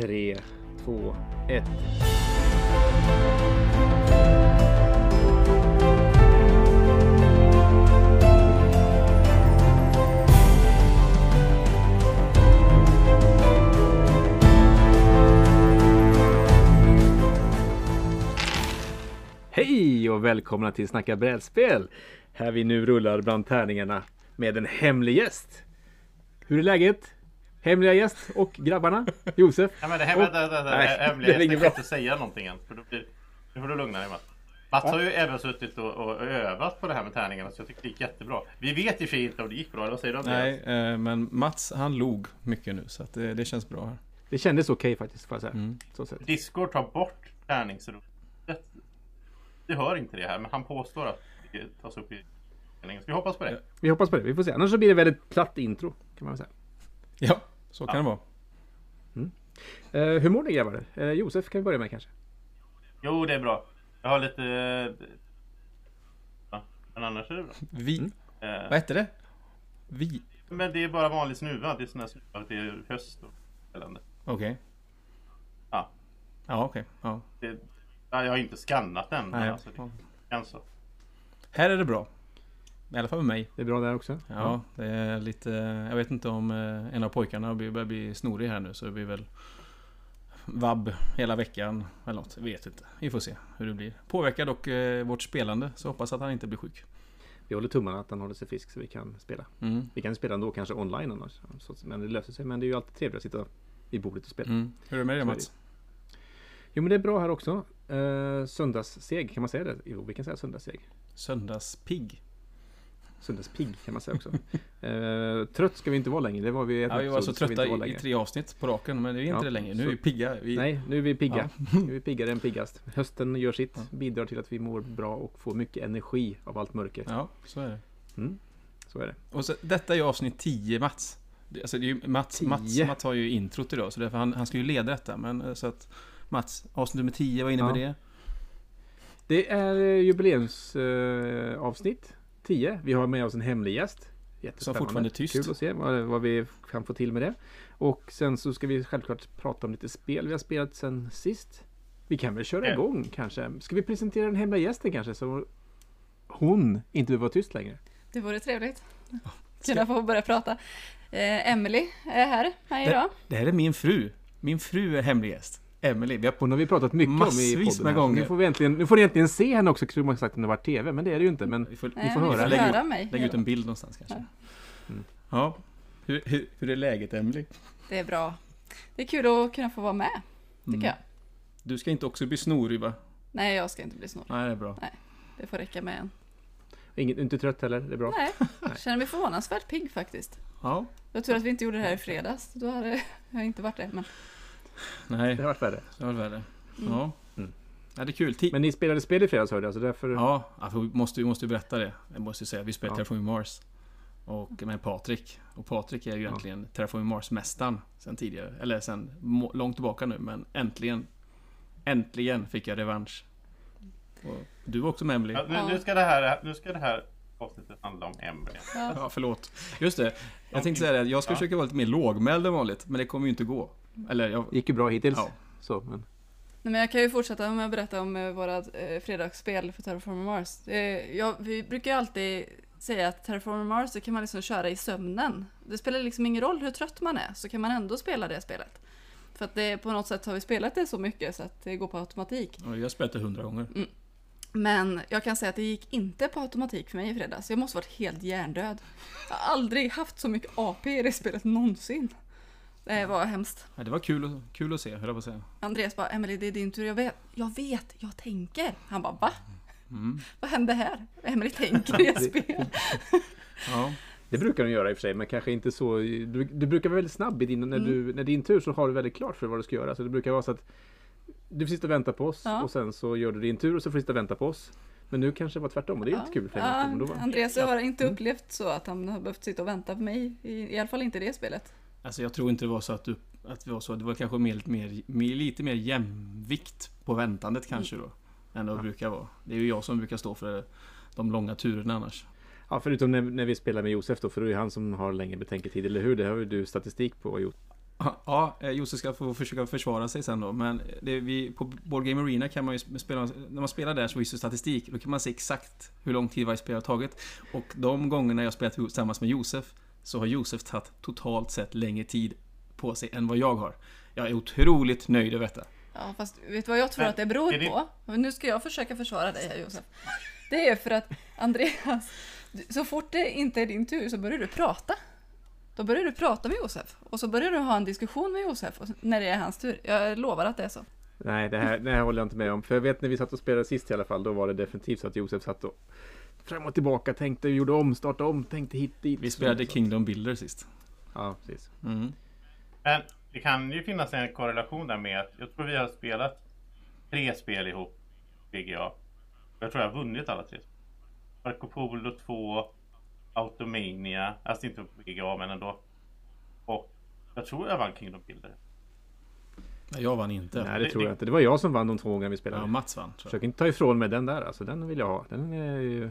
Tre, två, ett. Hej och välkomna till Snacka brädspel! Här vi nu rullar bland tärningarna med en hemlig gäst. Hur är läget? Hemliga gäst och grabbarna? Josef? Ja, men det här, Och- Nej, vänta. det Hemliga är inget jag bra. kan inte säga någonting än. För då blir, nu får du lugna dig Mats. Mats har ju även suttit och, och övat på det här med tärningarna så jag tyckte det gick jättebra. Vi vet i och för sig inte om det gick bra, eller vad säger du Andreas? Nej, eh, men Mats han log mycket nu så att det, det känns bra här. Det kändes okej faktiskt får jag säga. Mm. Så sett. Discord tar bort tärningsrummet. Vi hör inte det här, men han påstår att det tas upp i vi hoppas på det? Vi hoppas på det, vi får se. Annars så blir det väldigt platt intro. Kan man väl säga. Ja, så kan det vara. Eh, hur mår ni grabbar? Eh, Josef kan vi börja med kanske? Jo, det är bra. Jag har lite... eh, Ja, men annars är det bra. Vi... Mm. Eh, Vad hette det? Vi... Men det är bara vanlig snuva. Det är sån här snuva. Det är höst och elände. Okej. Ja. Ja, okej. Ja. Det, ja, jag har inte skannat den. Nej, alltså, det ja. Här är det bra. I alla fall med mig. Det är bra där också? Ja, det är lite... Jag vet inte om eh, en av pojkarna börjar bli snorig här nu så det blir väl vabb hela veckan eller något. Jag vet inte. Vi får se hur det blir. Påverkar dock eh, vårt spelande så hoppas att han inte blir sjuk. Vi håller tummarna att han håller sig frisk så vi kan spela. Mm. Vi kan spela ändå kanske online annars. Men det löser sig. Men det är ju alltid trevligt att sitta vid bordet och spela. Mm. Hur är det med dig Mats? Jo men det är bra här också. Uh, söndagsseg, kan man säga det? Jo, vi kan säga söndagsseg. Söndagspigg. Söndagspigg kan man säga också. Eh, trött ska vi inte vara längre. Det var vi Ja, vi var så trötta i, i tre avsnitt på raken men det är inte Ja, det längre. Nu så- är vi pigga. Vi... Nej, nu är vi pigga. Ja. Nu är vi piggare än piggast. Hösten gör sitt. Ja. Bidrar till att vi mår bra och får mycket energi av allt mörker. Ja, så är det. Mm, så är det. Och så, detta är avsnitt 10 Mats. Alltså det är Mats, Mats, 10. Mats har ju introt idag så därför han, han ska ju leda detta. Men eh, så att Mats, avsnitt nummer 10, vad innebär Ja. det? Det är jubileumsavsnitt eh, avsnitt 10. Vi har med oss en hemlig gäst. Jättespännande. fortfarande är tyst. Kul att se vad, vad vi kan få till med det. Och sen så ska vi självklart prata om lite spel vi har spelat sen sist. Vi kan väl köra Ja. igång kanske. Ska vi presentera den hemliga gästen kanske? Så hon inte behöver vara tyst längre. Det vore trevligt. Kunna få börja prata. Eh, Emily är här, här Det- idag. Det här är min fru. Min fru är hemlig gäst. Emily. Vi har Hon har vi pratat mycket om i Massvis podden. med gånger. Nu får, vi äntligen, nu får ni äntligen se henne också. Skulle man sagt att det var TV, men det är det ju inte. Men vi får, Nej, får vi höra. får Lägg ut- höra mig. lägga ut en bild någonstans kanske. Ja. Mm. Ja. Hur, hur, hur är läget Emily? Det är bra. Det är kul att kunna få vara med, tycker Mm. jag. Du ska inte också bli snorig va? Nej, jag ska inte bli snål. Nej, det är bra. Det får räcka med en. inget, inte trött heller. Det är bra. Nej, jag känner mig förvånansvärt pigg faktiskt. Ja. Jag tror att vi inte gjorde det här i fredags. Då hade jag inte varit det. Men Nej, Det har varit värre. det var värre. Mm. Ja. Mm. ja, det är kul. Ti- Men ni spelade spel i fredags hörde jag, så därför... Ja, ja, för vi måste, vi måste ju berätta det. Jag måste säga, vi spelar Ja. Terraforming Mars. Och med Patrik. Och Patrik är ju Ja. egentligen Terraforming Mars-mästaren sen tidigare. Eller sen långt tillbaka nu, men äntligen. Äntligen fick jag revansch. Och du var också med Emily. Ja, nu, Ja. nu, ska det här, nu ska det här avsnittet handla om Emily. ja, Ja, förlåt. Just det. Jag tänkte säga det, jag ska Ja. försöka vara lite mer lågmäld än vanligt, men det kommer ju inte gå. Eller, jag... Gick ju bra hittills. Ja. Så, men... Nej, men jag kan ju fortsätta med att berätta om eh, våra eh, fredagsspel för Terraforming Mars. Eh, ja, vi brukar ju alltid säga att Terraforming Mars det kan man liksom köra i sömnen. Det spelar liksom ingen roll hur trött man är så kan man ändå spela det spelet. För att det, på något sätt har vi spelat det så mycket så att det går på automatik. Ja, Jag har spelat det hundra gånger. Men jag kan säga att det gick inte på automatik för mig i fredags. Jag måste varit helt hjärndöd. Jag har aldrig haft så mycket AP i det spelet någonsin. Det var hemskt. Ja, det var kul, att- kul att se, höll jag på att säga. Andreas bara, Emily det är din tur. Jag vet, jag vet, jag tänker. Han bara, va? Mm. Vad hände här? Emily tänker i spel. Ja. Det brukar de göra i och för sig, men kanske inte så. Du, du brukar vara väldigt snabb i din, när, Mm. du, när din tur så har du väldigt klart för vad du ska göra. Så det brukar vara så att du får sitta och vänta på oss Ja. och sen så gör du din tur och så får du sitta och vänta på oss. Men nu kanske det var tvärtom och det är ju inte kul för Ja, var- Andreas har inte Mm. upplevt så att han har behövt sitta och vänta på mig. I, i alla fall inte i det spelet. Alltså jag tror inte det var så att du... Att det var så. Det var kanske mer, lite, mer, mer, lite mer jämvikt på väntandet kanske då. Än det Ja. brukar vara. Det är ju jag som brukar stå för de långa turerna annars. Ja, förutom när, när vi spelar med Josef då, för det är ju han som har längre betänketid, eller hur? Det har ju du statistik på gjort. Ja, eh, Josef ska få försöka försvara sig sen då. Men det, vi, på Board Game Arena kan man ju spela... När man spelar där så finns det statistik. Då kan man se exakt hur lång tid varje spel har tagit. Och de gångerna jag spelat tillsammans med Josef så har Josef tagit totalt sett längre tid på sig än vad jag har. Jag är otroligt nöjd över detta. Ja, fast vet du vad jag tror att det beror är det- på? Nu ska jag försöka försvara dig här Josef. Det är för att Andreas, så fort det inte är din tur så börjar du prata. Då börjar du prata med Josef och så börjar du ha en diskussion med Josef när det är hans tur. Jag lovar att det är så. Nej, det här, det här håller jag inte med om. För jag vet när vi satt och spelade sist i alla fall, då var det definitivt så att Josef satt och fram och tillbaka, tänkte, gjorde om, startade om, tänkte hit, dit. Vi spelade Kingdom Builder sist. Ja, precis. Mm. Men det kan ju finnas en korrelation där med att jag tror vi har spelat tre spel ihop, PGA. Jag tror jag har vunnit alla tre. Marco Polo 2, Automania, alltså inte på PGA men ändå. Och jag tror jag vann Kingdom Builder. Nej, jag vann inte. Nej, det Det- tror jag inte. Det var jag som vann de två gånger vi spelade. Ja, Mats vann. Försök inte ta ifrån mig den där alltså. Den vill jag ha. Den är ju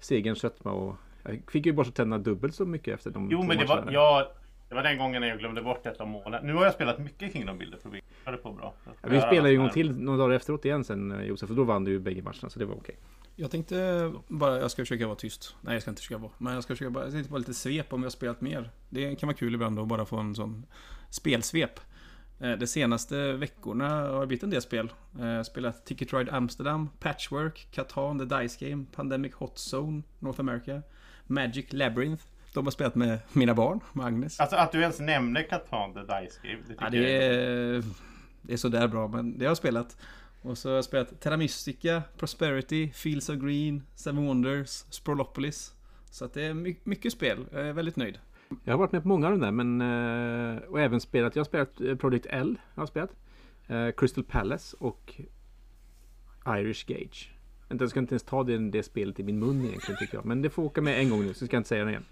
segerns sötma och jag fick ju borsta tänderna dubbelt så mycket efter de Jo men det var, ja, det var den gången jag glömde bort ett av målen. Nu har jag spelat mycket Kingdom Builder för vi hade på bra. Ja, vi spelade ju en gång till några dagar efteråt igen sen eh, Josef och då vann du ju bägge matcherna så det var okej. Jag tänkte bara, jag ska försöka vara tyst. Nej, jag ska inte försöka vara. Men jag ska försöka bara, jag tänkte bara lite svep om vi har spelat mer. Det kan vara kul ibland att bara få en sån spelsvep. Eh, De senaste veckorna har det blivit en del spel. Eh, Spelat Ticket Ride Amsterdam, Patchwork, Catan, The Dice Game, Pandemic Hot Zone, North America, Magic Labyrinth. De har spelat med mina barn, med Agnes. Alltså att du ens nämner Catan The Dice Game. Det Ja, det är, det är sådär bra, men det har jag spelat. Och så har jag spelat Terra Mystica, Prosperity, Fields of Green, Seven Wonders, Sprolopolis. Så att det är my- mycket spel. Jag är väldigt nöjd. Jag har varit med på många av de där men eh, och även spelat. Jag har spelat eh, Project L. Jag har spelat. Eh, Crystal Palace och Irish Gage. Vänta, Jag ska inte ens ta det, det spelet i min mun egentligen tycker jag. Men det får åka med en gång nu så ska jag inte säga det igen.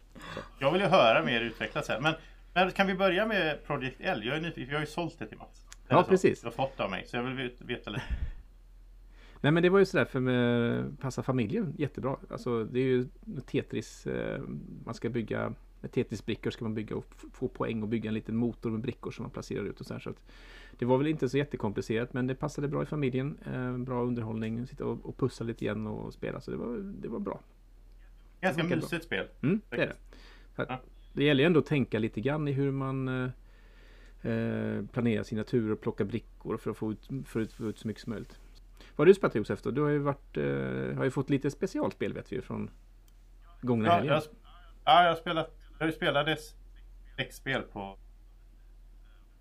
Jag vill ju höra mer utvecklas här. Men, men kan vi börja med Project L? Jag är nyfiken, jag har ju sålt det till Mats. Ja, Eller så. precis. Du har fått det av mig, så jag vill veta- lite. Nej men det var ju sådär för med passa familjen jättebra. Alltså det är ju Tetris. Man ska bygga med Tetris-brickor ska man bygga och få poäng och bygga en liten motor med brickor som man placerar ut och så här. Så att det var väl inte så jättekomplicerat men det passade bra i familjen. Eh, bra underhållning, sitta och, och pussa lite igen och spela. Så det var, det var bra. Ganska Funkar bra. mysigt spel. Mm, det är det. Så att, Ja. det gäller ju ändå att tänka lite grann i hur man eh, eh, planerar sina turer och plocka brickor för att få ut, för att få ut så mycket som möjligt. Vad har du spelat Josef då? Du har ju, varit, eh, har ju fått lite specialspel vet vi ju från gångna Ja, helgen. jag, ja, jag har spelat. Det spelades sex spel på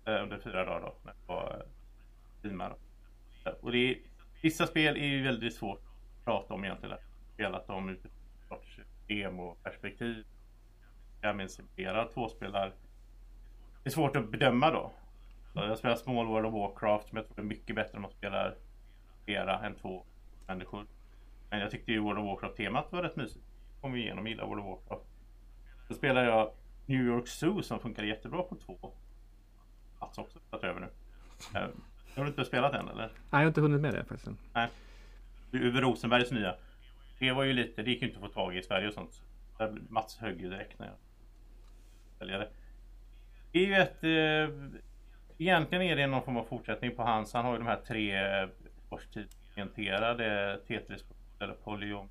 eh, under fyra dagar då. När jag var eh, teamar. Eh, och det är, vissa spel är ju väldigt svårt att prata om egentligen. Jag har spelat dem utifrån ett sorts emo-perspektiv. Jag minns flera tvåspelar. Det är svårt att bedöma då. Så jag spelar Small World of Warcraft som jag tror är mycket bättre om man spelar flera än två människor. Men jag tyckte ju World of Warcraft-temat var rätt mysigt. Kom vi igenom, gillar World of Warcraft. Så spelar jag New York Zoo som funkar jättebra på två. Mats också tagit över nu. Eh, Har du inte spelat än eller? Nej, jag har inte hunnit med det faktiskt. än. Uwe Rosenbergs nya. Det var ju lite, det gick ju inte att få tag i i Sverige och sånt. Där Mats högg ju direkt när jag säljer det. Är ju ett... Eh, egentligen är det någon form av fortsättning på hans. Han har ju de här tre eh, årstidsorienterade Tetris eller Polygon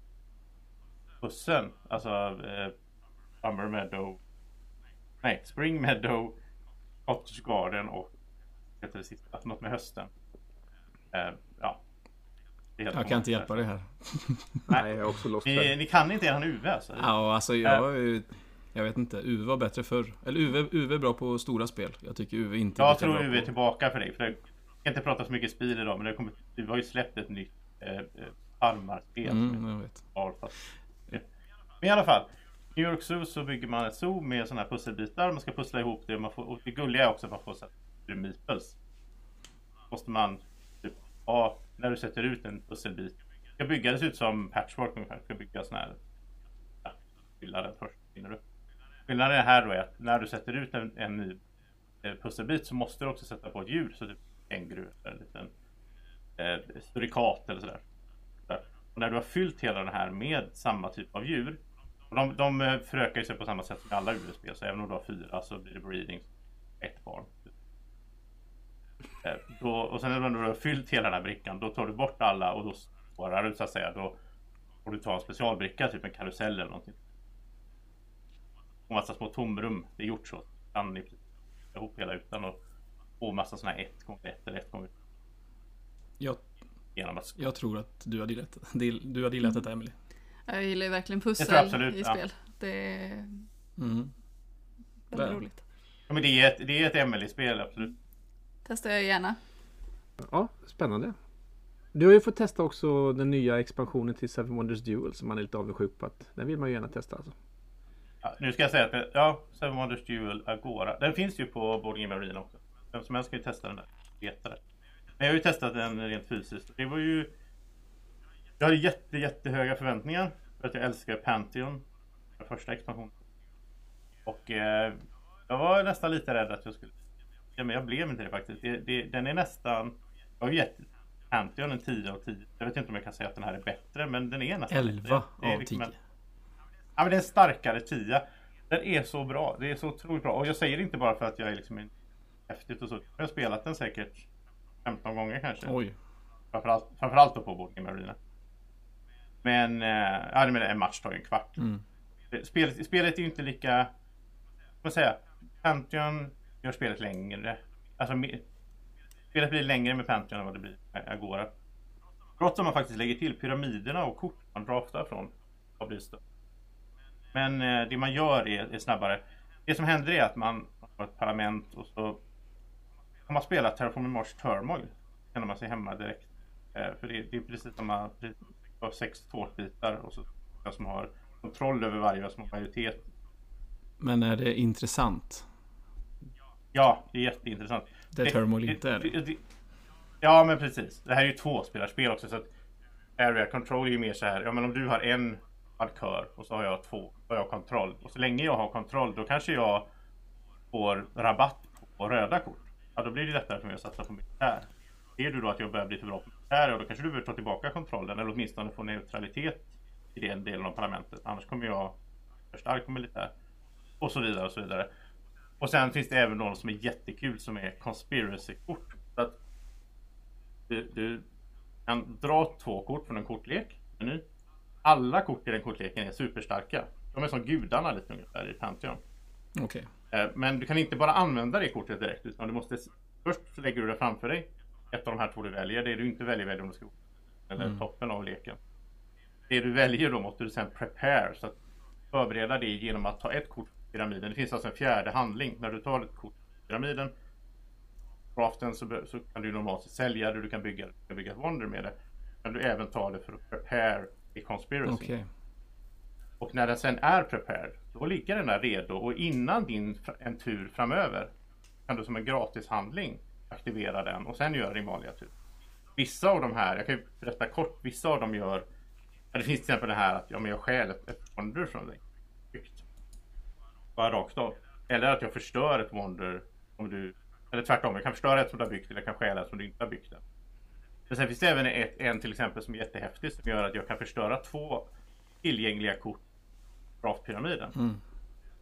bussen. Alltså eh, Summer Meadow. Nej, Spring Meadow. Cottage Garden och heter det sista, alltså något med hösten. Eh, ja. Jag kan inte hjälpa dig här. Nej, jag är också lost Ni, ni kan inte eran UV alltså? Ja, alltså jag... är ju- Jag vet inte. Uwe var bättre förr. Eller Uwe, Uwe är bra på stora spel. Jag tycker Uwe inte Jag tror UV är på... tillbaka för dig. För jag ska inte prata så mycket spel idag men det kommer, du har ju släppt ett nytt eh, eh, armarspel. som Mm, jag vet. Men i alla fall. New York Zoo så bygger man ett zoo med sådana här pusselbitar. Man ska pussla ihop det. Man får, och det gulliga är också att man får sätta ut meeples. Måste man typ, ha, när du sätter ut en pusselbit. Det ska bygga det ser ut som patchwork ungefär. Du ska bygga sådana här. Ja, fylla den först. Du. Skillnaden här då är att när du sätter ut en, en ny eh, pusselbit så måste du också sätta på ett djur. Så typ känguru eller en liten eh, surikat eller sådär. Så Och när du har fyllt hela den här med samma typ av djur. Och de, de eh, förökar sig på samma sätt som alla UV-spel. Så även om du har fyra så blir det breeding. ett barn. Eh, Då, och sen när du har fyllt hela den här brickan då tar du bort alla och då spårar du så att säga. Då får du ta en specialbricka, typ en karusell eller någonting. Och massa små tomrum. Det är gjort så. Kan ni ihop hela ytan och få massa sådana här 1 gånger 1 eller 1 gånger Jag, genom att jag tror att du har gillat, du har gillat detta Emily. Jag gillar ju verkligen pussel absolut, i ja. spel. Det är Mm. väldigt Väl. roligt. Ja, men det är ett, det är ett Emily-spel, absolut. Testar jag gärna. Ja, spännande. Du har ju fått testa också den nya expansionen till Seven Wonders Duel som man är lite avundsjuk på att den vill man ju gärna testa alltså. Ja, nu ska jag säga att ja, Seven Wonders Duel Agora. Den finns ju på Board Game Arena också. Vem som helst ska ju testa den där. Veta det. Men jag har ju testat den rent fysiskt. Det var ju... Jag hade jätte, jättehöga förväntningar. För att jag älskar Pantheon. Den första expansionen. Och eh, jag var nästan lite rädd att jag skulle... Ja, men jag blev inte det faktiskt. Det, det, den är nästan... Jag har ju gett Pantheon en 10 av 10. Jag vet inte om jag kan säga att den här är bättre, men den är nästan 11 bättre. Det av liksom 10. en- Ja men det är en starkare tia. Den är så bra. Det är så otroligt bra. Och jag säger det inte bara för att jag är liksom en häftigt och så. Jag har spelat den säkert 15 gånger kanske. Oj. Framförallt, framförallt då på Board Game Arena. Men, eh, ja menar en match tar ju en kvart. Mm. Spelet, spelet är ju inte lika, vad man säga, Pantheon gör spelet längre. Alltså spelet blir längre med Pantheon än vad det blir med Agora. Trots att man faktiskt lägger till pyramiderna och kort man draftar från har blivit större. Men eh, det man gör är, är snabbare. Det som händer är att man har ett parlament och så har man spelat Terraforming Mars Turmoil känner man sig hemma direkt. Eh, för det, det är precis samma, det har sex tårtbitar och så jag som har kontroll över varje, jag som har majoritet. Men är det intressant? Ja, det är jätteintressant. Det Turmoil inte är det. Ja, men precis. Det här är ju tvåspelarspel också. Så att Area Control är ju mer så här. Ja, men om du har en markör och så har jag två. Har jag kontroll. Och så länge jag har kontroll då kanske jag får rabatt på röda kort. Ja, då blir det lättare för mig att satsa på militär. Ser du då att jag börjar bli för bra på militär, ja, då kanske du behöver ta tillbaka kontrollen eller åtminstone få neutralitet i den delen av parlamentet. Annars kommer jag för stark på militär. Och så vidare och så vidare. Och sen finns det även något som är jättekul som är conspiracy-kort. Så att du, du kan dra två kort från en kortlek. Meny. Alla kort i den kortleken är superstarka. De är som gudarna lite ungefär i Pantheon. Okej. Eh, Men du kan inte bara använda det kortet direkt utan du måste Först lägger du det framför dig. Ett av de här två du väljer. Det du inte väljer väljer du ska Eller toppen av leken. Det du väljer då måste du sen prepare. Så att förbereda det genom att ta ett kort i pyramiden. Det finns alltså en fjärde handling. När du tar ett kort i pyramiden. Craften så, så kan du normalt sälja det. Du kan bygga, du kan bygga ett wonder med det. Men du även ta det för att prepare i conspiracy. Okej. Och när den sen är prepared, då ligger den där redo och innan din en tur framöver kan du som en gratishandling aktivera den och sen göra din vanliga tur. Typ. Vissa av de här, jag kan ju berätta kort, vissa av dem gör Det finns till exempel det här att ja, men jag stjäl ett, ett wonder från dig. Bara rakt av. Eller att jag förstör ett wonder om du Eller tvärtom, jag kan förstöra ett som du har byggt eller jag kan stjäla ett som du inte har byggt än. Men sen finns det även ett, en till exempel som är jättehäftig som gör att jag kan förstöra två tillgängliga kort Draftpyramiden. Mm.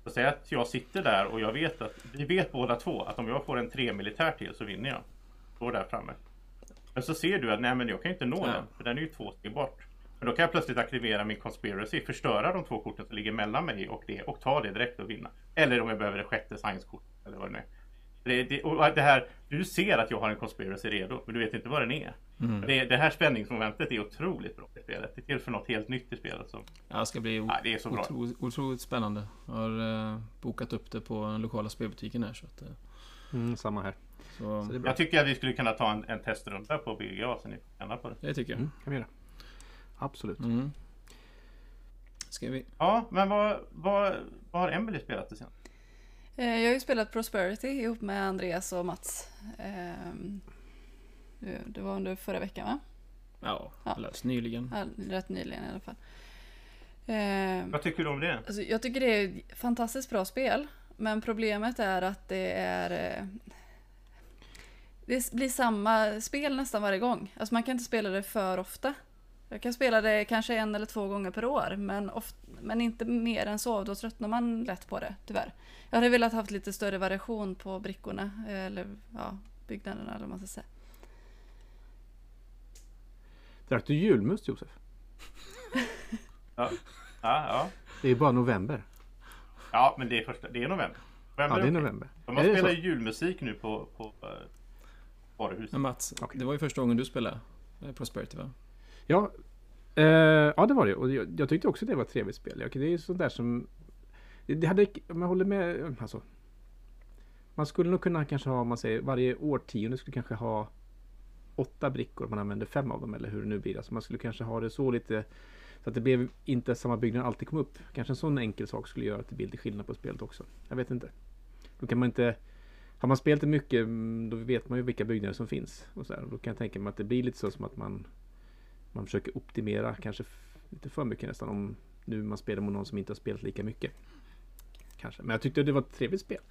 Så säg att jag sitter där och jag vet att vi vet båda två att om jag får en tre militär till så vinner jag. Står där framme. Men så ser du att nej men jag kan inte nå Ja. den för den är ju två steg bort. Men då kan jag plötsligt aktivera min conspiracy, förstöra de två korten som ligger mellan mig och det och ta det direkt och vinna. Eller om jag behöver det sjätte science-kort eller vad det nu är. Det, det, och det här, du ser att jag har en conspiracy redo men du vet inte vad den är. Mm. Det, det här spänningsmomentet är otroligt bra i spelet. Det tillför något helt nytt i spelet. Som, Ja, det ska bli o- ja, det är så bra. otro, otroligt spännande. Jag har eh, bokat upp det på den lokala spelbutiken här. Så att, eh, Mm, samma här. så, Så det är bra. Jag tycker att vi skulle kunna ta en, en testrunda på BGA så ni får känna på det. det tycker jag. Mm, kan vi göra. Absolut. Mm. Ska vi... Ja, men vad, vad, vad har Emily spelat det sen? Eh, Jag har ju spelat Prosperity ihop med Andreas och Mats. Ehm, det- var under förra veckan va? Ja, Ja. alldeles nyligen. Ja, Rätt nyligen i alla fall. Ehm, Vad tycker du om det? Alltså, jag tycker det är ett fantastiskt bra spel. Men problemet är att det är... eh, Det blir samma spel nästan varje gång. Alltså man kan inte spela det för ofta. Jag kan spela det kanske en eller två gånger per år. Men oft, men inte mer än så. Då tröttnar man lätt på det, tyvärr. Jag hade velat haft lite större variation på brickorna, eller ja, byggnaderna eller vad man ska säga. Drack du julmust Josef? Ja, ja. Det är bara november. ja men det är, första, det är november. Ja, november det är november. De har spelat julmusik nu på, på uh, varuhuset. Men Mats, Okej. det var ju första gången du spelade eh, Prosperity va? Ja, eh, ja det var det. Och jag, jag tyckte också det var ett trevligt spel. Det är sånt där som... Det, hade, om jag håller med, alltså. Man skulle nog kunna kanske ha, om man säger varje årtionde skulle kanske ha åtta brickor. Man använder fem av dem eller hur det nu blir. Alltså man skulle kanske ha det så lite så att det blev inte samma byggnad alltid kom upp. Kanske en sån enkel sak skulle göra att det blir lite skillnad på spelet också. Jag vet inte. Då kan man inte har man spelat det mycket mm, då vet man ju vilka byggnader som finns. Och så här. Då kan jag tänka mig att det blir lite så som att man man försöker optimera kanske lite för mycket nästan om nu man spelar mot någon som inte har spelat lika mycket. Kanske. Men jag tyckte det var ett trevligt spel.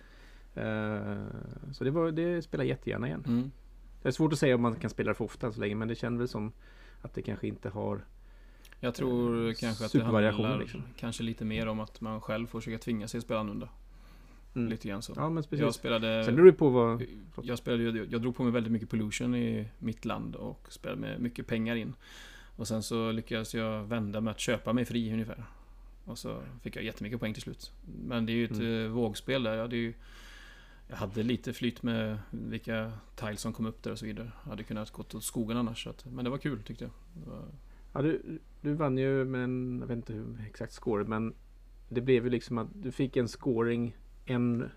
Eh, så det, var, det spelar jag jättegärna igen. Mm. Det är svårt att säga om man kan spela det för ofta så länge men det känns väl som att det kanske inte har Jag tror Eh, kanske att det handlar liksom. kanske lite mer om att man själv får försöka tvinga sig att spela annorlunda. mm. Lite grann så. Ja men jag precis. spelade... Sen beror det på vad... Jag spelade ju, jag drog på mig väldigt mycket pollution i mitt land och spelade med mycket pengar in. Och sen så lyckades jag vända med att köpa mig fri ungefär. Och så fick jag jättemycket poäng till slut. Men det är ju ett Mm. eh, vågspel där. Jag hade ju jag hade lite flyt med vilka tiles som kom upp där och så vidare. Jag hade kunnat gått åt skogen annars. Att, men det var kul tyckte jag. Var, Ja, du, du vann ju med en, jag vet inte hur exakt score men det blev ju liksom att du fick en scoring en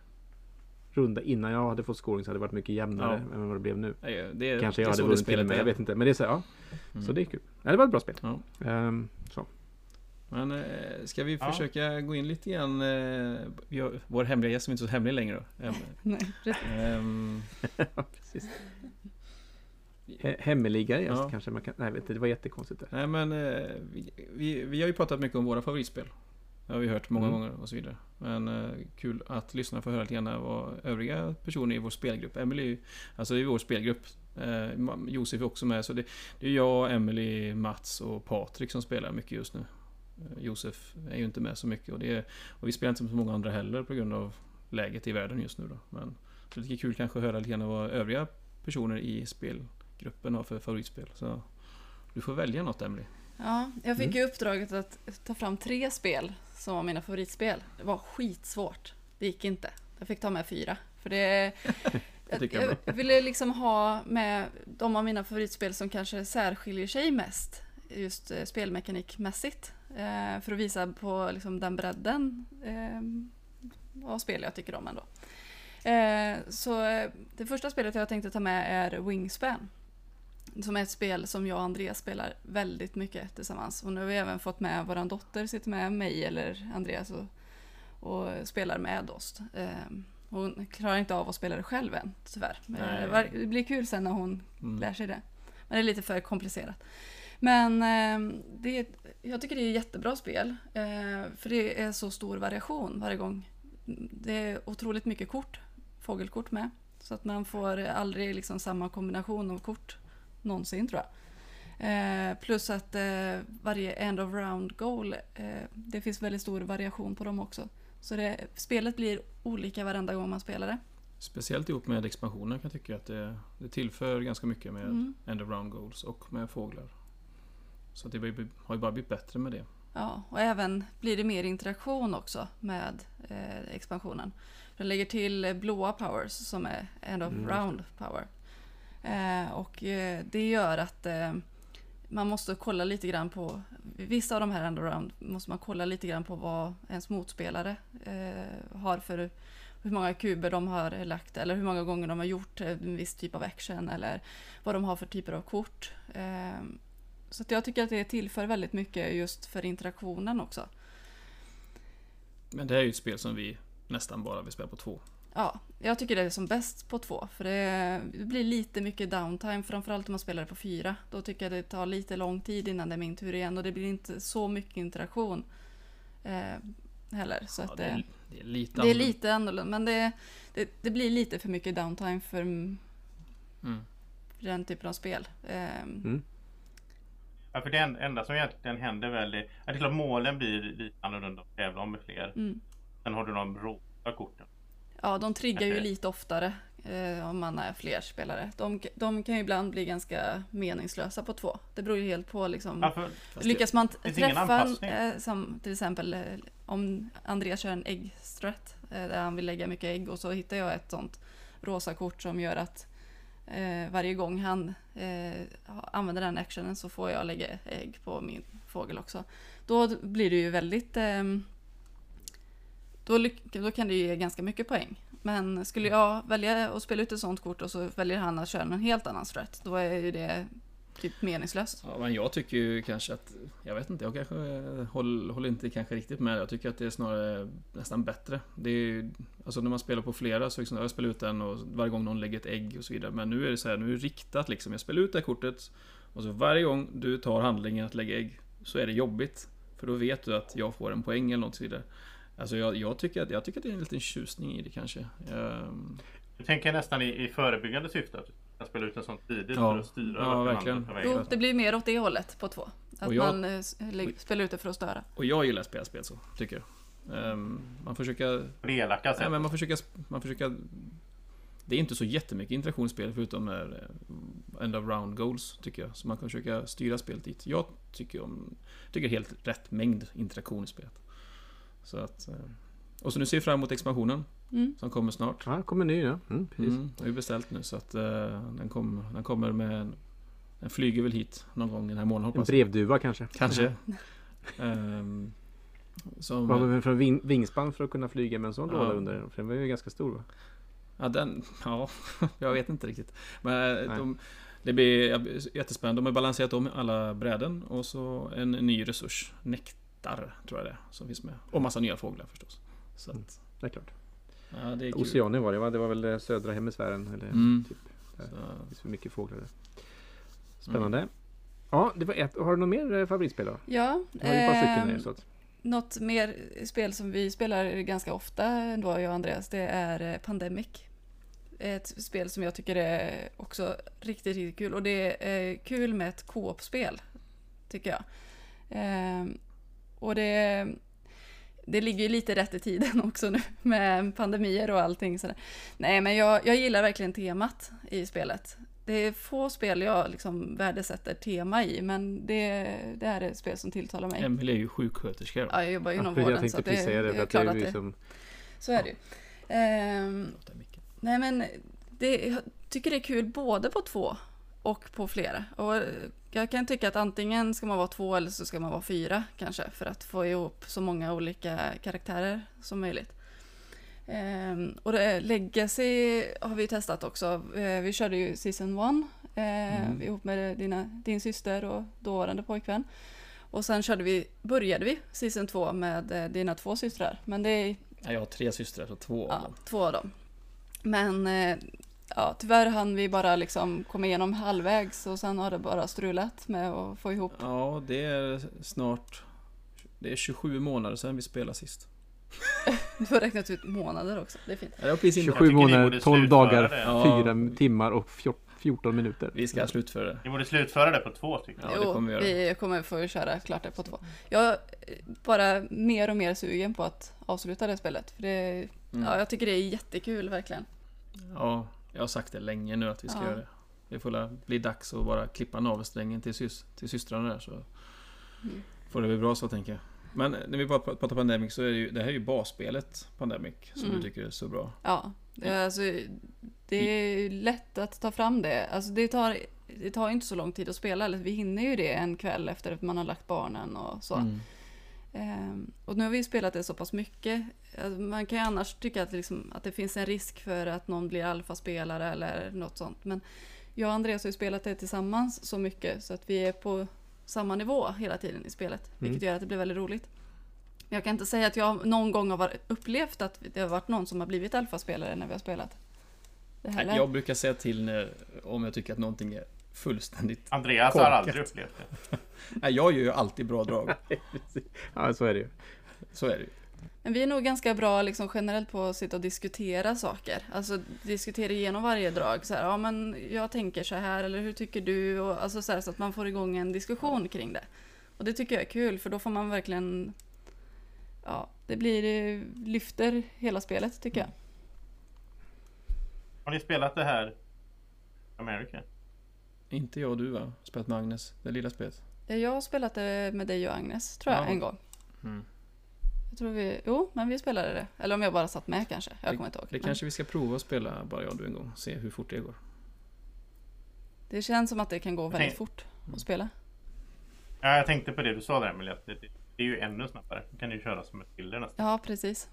runda innan jag hade fått scoring så hade det varit mycket jämnare Ja. än vad det blev nu. det, Kanske jag hade vunnit till med, jag vet inte. Men det är så, ja. Mm. Så det är kul. Ja, det var ett bra spel. Ja. Ehm, så. Men eh, ska vi Ja. försöka gå in lite grann... Eh, vi har, vår hemliga gäst som inte är så hemlig längre då. Nej, precis. ehm, ja, precis. He- Hemmeliga gäst Ja. kanske man kan... Nej, vet inte, det var jättekonstigt där. Nej men eh, vi, vi, vi har ju pratat mycket om våra favoritspel. Det har vi hört många Mm. gånger och så vidare. Men eh, kul att lyssna få höra lite grann vad övriga personer i vår spelgrupp. Emily, alltså i vår spelgrupp. Eh, Josef är också med. Så det, det är jag, Emily, Mats och Patrik som spelar mycket just nu. Josef är ju inte med så mycket och, det är, och vi spelar inte med så många andra heller på grund av läget i världen just nu då. Men det är lite kul kanske att höra lite grann vad övriga personer i spelgruppen har för favoritspel. Så du får välja något Emily. Ja, jag fick Mm. ju uppdraget att ta fram tre spel som var mina favoritspel. Det var skitsvårt. Det gick inte. Jag fick ta med fyra. För det... jag, jag, jag ville liksom ha med de av mina favoritspel som kanske särskiljer sig mest. Just eh, spelmekanikmässigt. Eh, för att visa på liksom, den bredden eh, av spel jag tycker om ändå. Eh, så eh, det första spelet jag tänkte ta med är Wingspan. Som är ett spel som jag och Andreas spelar väldigt mycket tillsammans. Och nu har vi även fått med vår dotter, sitter med mig eller Andreas och, och spelar med oss. Ehm, hon klarar inte av att spela det själv än, tyvärr. Men det blir kul sen när hon Mm. lär sig det. Men det är lite för komplicerat. Men eh, det, är- jag tycker det är ett jättebra spel. Eh, för det är så stor variation varje gång. Det är otroligt mycket kort, fågelkort med. Så att man får aldrig liksom samma kombination av kort någonsin tror jag. Eh, plus att eh, varje end of round goal, eh, det finns väldigt stor variation på dem också. Så det, spelet blir olika varenda gång man spelar det. Speciellt ihop med expansionen kan jag tycka att det, det tillför ganska mycket med Mm. end of round goals och med fåglar. Så det har ju bara blivit bättre med det. Ja, och även blir det mer interaktion också med eh, expansionen. Den lägger till eh, blåa powers som är end of Mm, round power. Eh, och eh, det gör att eh, man måste kolla lite grann på, vissa av de här end of round måste man kolla lite grann på vad ens motspelare eh, har för hur många kuber de har lagt eller hur många gånger de har gjort en viss typ av action eller vad de har för typer av kort. Så att jag tycker att det tillför väldigt mycket just för interaktionen också. Men det här är ju ett spel som vi nästan bara vill spela på två. Ja, jag tycker det är som bäst på två. För det, blir lite mycket downtime, framförallt om man spelar det på fyra. Då tycker jag det tar lite lång tid innan det är min tur igen och det blir inte så mycket interaktion eh, heller. Så Ja, att det, det, är, det är lite det är annorlunda. lite annorlunda, men det, det, det blir lite för mycket downtime för Mm. den typen av spel. Eh, Mm. Ja, för det en- enda som egentligen händer väl är att det är klart målen blir lite annorlunda och tävla om med fler. Mm. Sen har du de rosa korten. Ja, de triggar ju lite oftare eh, om man är fler spelare. De, de kan ju ibland bli ganska meningslösa på två. Det beror ju helt på liksom. Ja, för, Lyckas man träffa, eh, som till exempel eh, om Andreas kör en äggstrat eh, där han vill lägga mycket ägg och så hittar jag ett sånt rosa kort som gör att eh, varje gång han eh, använder den actionen så får jag lägga ägg på min fågel också. Då blir det ju väldigt Eh, då, då kan det ju ge ganska mycket poäng. Men skulle jag välja att spela ut ett sånt kort och så väljer han att köra en helt annan strat, då är ju det typ meningslöst. Ja, men jag tycker ju kanske att, jag vet inte, jag kanske håller, håller inte kanske riktigt med. Jag tycker att det är snarare nästan bättre. Det är ju, alltså när man spelar på flera så liksom, jag spelar ut den och varje gång någon lägger ett ägg och så vidare. Men nu är det så här, nu är det riktat liksom. Jag spelar ut det här kortet och så varje gång du tar handlingen att lägga ägg så är det jobbigt. För då vet du att jag får en poäng eller något så vidare. Alltså jag, jag, tycker att, jag tycker att det är en liten tjusning i det kanske. Ehm, jag tänker nästan i, i förebyggande syfte kan spela ut en sån tidigt Ja. för att styra Ja, verkligen. Jo, det blir mer åt det hållet på två. Att Och jag- man eh, spelar ut det för att störa. och jag gillar att spela spel så, tycker jag. Ehm, man försöker På det elaka Nej, sättet. men man försöker, man försöker... Det är inte så jättemycket interaktionsspel förutom när eh, end of round goals, tycker jag. Så man kan försöka styra spelet dit. Jag tycker om... Tycker helt rätt mängd interaktion i spelet. Så att... eh, Och så nu ser vi fram emot expansionen Mm. som kommer snart. Ja, kommer ny ja. Mm, precis. Mm, det är beställt nu så att eh, den, kom, den kommer med... Den flyger väl hit någon gång den här månaden En hoppas jag. brevduva kanske. Kanske. Ehm, som, Vad har vi för ving, vingspann för att kunna flyga med en sån Ja. låda under? För den var ju ganska stor va? Ja, den... Ja, jag vet inte riktigt. Men Nej. de, det blir jättespännande. De har balanserat om alla bräden och så en ny resurs. Nektar, tror jag det är, som finns med. Och massa nya fåglar förstås. Så att, Det är klart. ja, det är kul. Oceanien var det va? Det var väl eh, södra hemisfären? Eller Mm. typ. Där. Så, Det finns för mycket fåglar där. Spännande. Ja, det var ett. Har du något mer eh, favoritspel då? Ja, Jag har ju ett par stycken ehm, nu, så att. något mer spel som vi spelar ganska ofta ändå, jag och Andreas, det är eh, Pandemic. Ett spel som jag tycker är också riktigt, riktigt kul. Och det är kul med ett co-op-spel, tycker jag. Ehm, och det, det ligger ju lite rätt i tiden också nu med pandemier och allting sådär. Nej, men jag, jag gillar verkligen temat i spelet. Det är få spel jag liksom värdesätter tema i, men det, det här är ett spel som tilltalar mig. Emelie är ju sjuksköterska då. Ja, jag jobbar ju inom Ja, jag vården så tänkte att det, precis säga det. det För är att det är klart att det, så är det ju. Ehm, nej men det, jag tycker det är kul både på två och på flera. Och jag kan tycka att antingen ska man vara två eller så ska man vara fyra kanske för att få ihop så många olika karaktärer som möjligt. Ehm, och det, Legacy har vi testat också. Eh, vi körde ju Season 1 eh, Mm. ihop med dina, din syster och dåvarande pojkvän. Och sen körde vi, började vi Season 2 med eh, dina två systrar. Men det är Ja, jag har tre systrar, så två av Ja, dem. två av dem. Men eh, ja, tyvärr hann vi bara liksom komma igenom halvvägs och sen har det bara strulat med att få ihop. Ja, det är snart... Det är 27 månader sedan vi spelade sist. Du får räknat ut månader också, det är fint. Ja, det var precis innan. 27 tycker ni månader, borde 12 slutföra dagar, det. Ja. 4 timmar och 14 minuter. Vi ska slutföra det. Ni borde slutföra det på två tycker jag. Ja, det kommer vi göra. vi kommer få köra klart det på två. Jag är bara mer och mer sugen på att avsluta det spelet. För det, Mm. ja, jag tycker det är jättekul verkligen. Ja, jag har sagt det länge nu att vi ska Ja. göra det. Det får bli dags att bara klippa navelsträngen till, sys till systrarna där så Mm. får det bli bra så tänker jag. Men när vi bara pratar Pandemic så är det ju, det här är ju basspelet Pandemic som Mm. du tycker är så bra. Ja, det, alltså, det är lätt att ta fram det. Alltså det tar, det tar inte så lång tid att spela. Eller vi hinner ju det en kväll efter att man har lagt barnen och så. Mm. Ehm, och nu har vi spelat det så pass mycket. Alltså, man kan ju annars tycka att, liksom, att det finns en risk för att någon blir alfaspelare eller något sånt. Men jag och Andreas har ju spelat det tillsammans så mycket så att vi är på samma nivå hela tiden i spelet. Vilket gör att det blir väldigt roligt. Men jag kan inte säga att jag någon gång har upplevt att det har varit någon som har blivit alfaspelare när vi har spelat. Jag brukar säga till när, om jag tycker att någonting är fullständigt... Andreas har Korkat. aldrig upplevt det. Nej, jag gör ju alltid bra drag. Ja, så är det ju. Så är det ju. Men vi är nog ganska bra liksom generellt på att sitta och diskutera saker. Alltså diskutera igenom varje drag. Så här, ja men jag tänker så här eller hur tycker du? Och, alltså så, här, så att man får igång en diskussion kring det. Och det tycker jag är kul för då får man verkligen Ja, det blir det lyfter hela spelet tycker jag. Har ni spelat det här American? Inte jag och du va? Spelat med Agnes, det lilla spelet. Jag har spelat det med dig och Agnes tror jag Ja. en gång. Mm. Jag tror vi, jo men vi spelade det. Eller om jag bara satt med kanske. Jag kommer inte ihåg. Det Men kanske vi ska prova att spela bara jag och du en gång. Se hur fort det går. det känns som att det kan gå väldigt Tänk- fort att spela. Ja, jag tänkte på det du sa där Emelie, att det, det är ju ännu snabbare. Då kan du ju köra som ett bilder nästan. Ja, precis.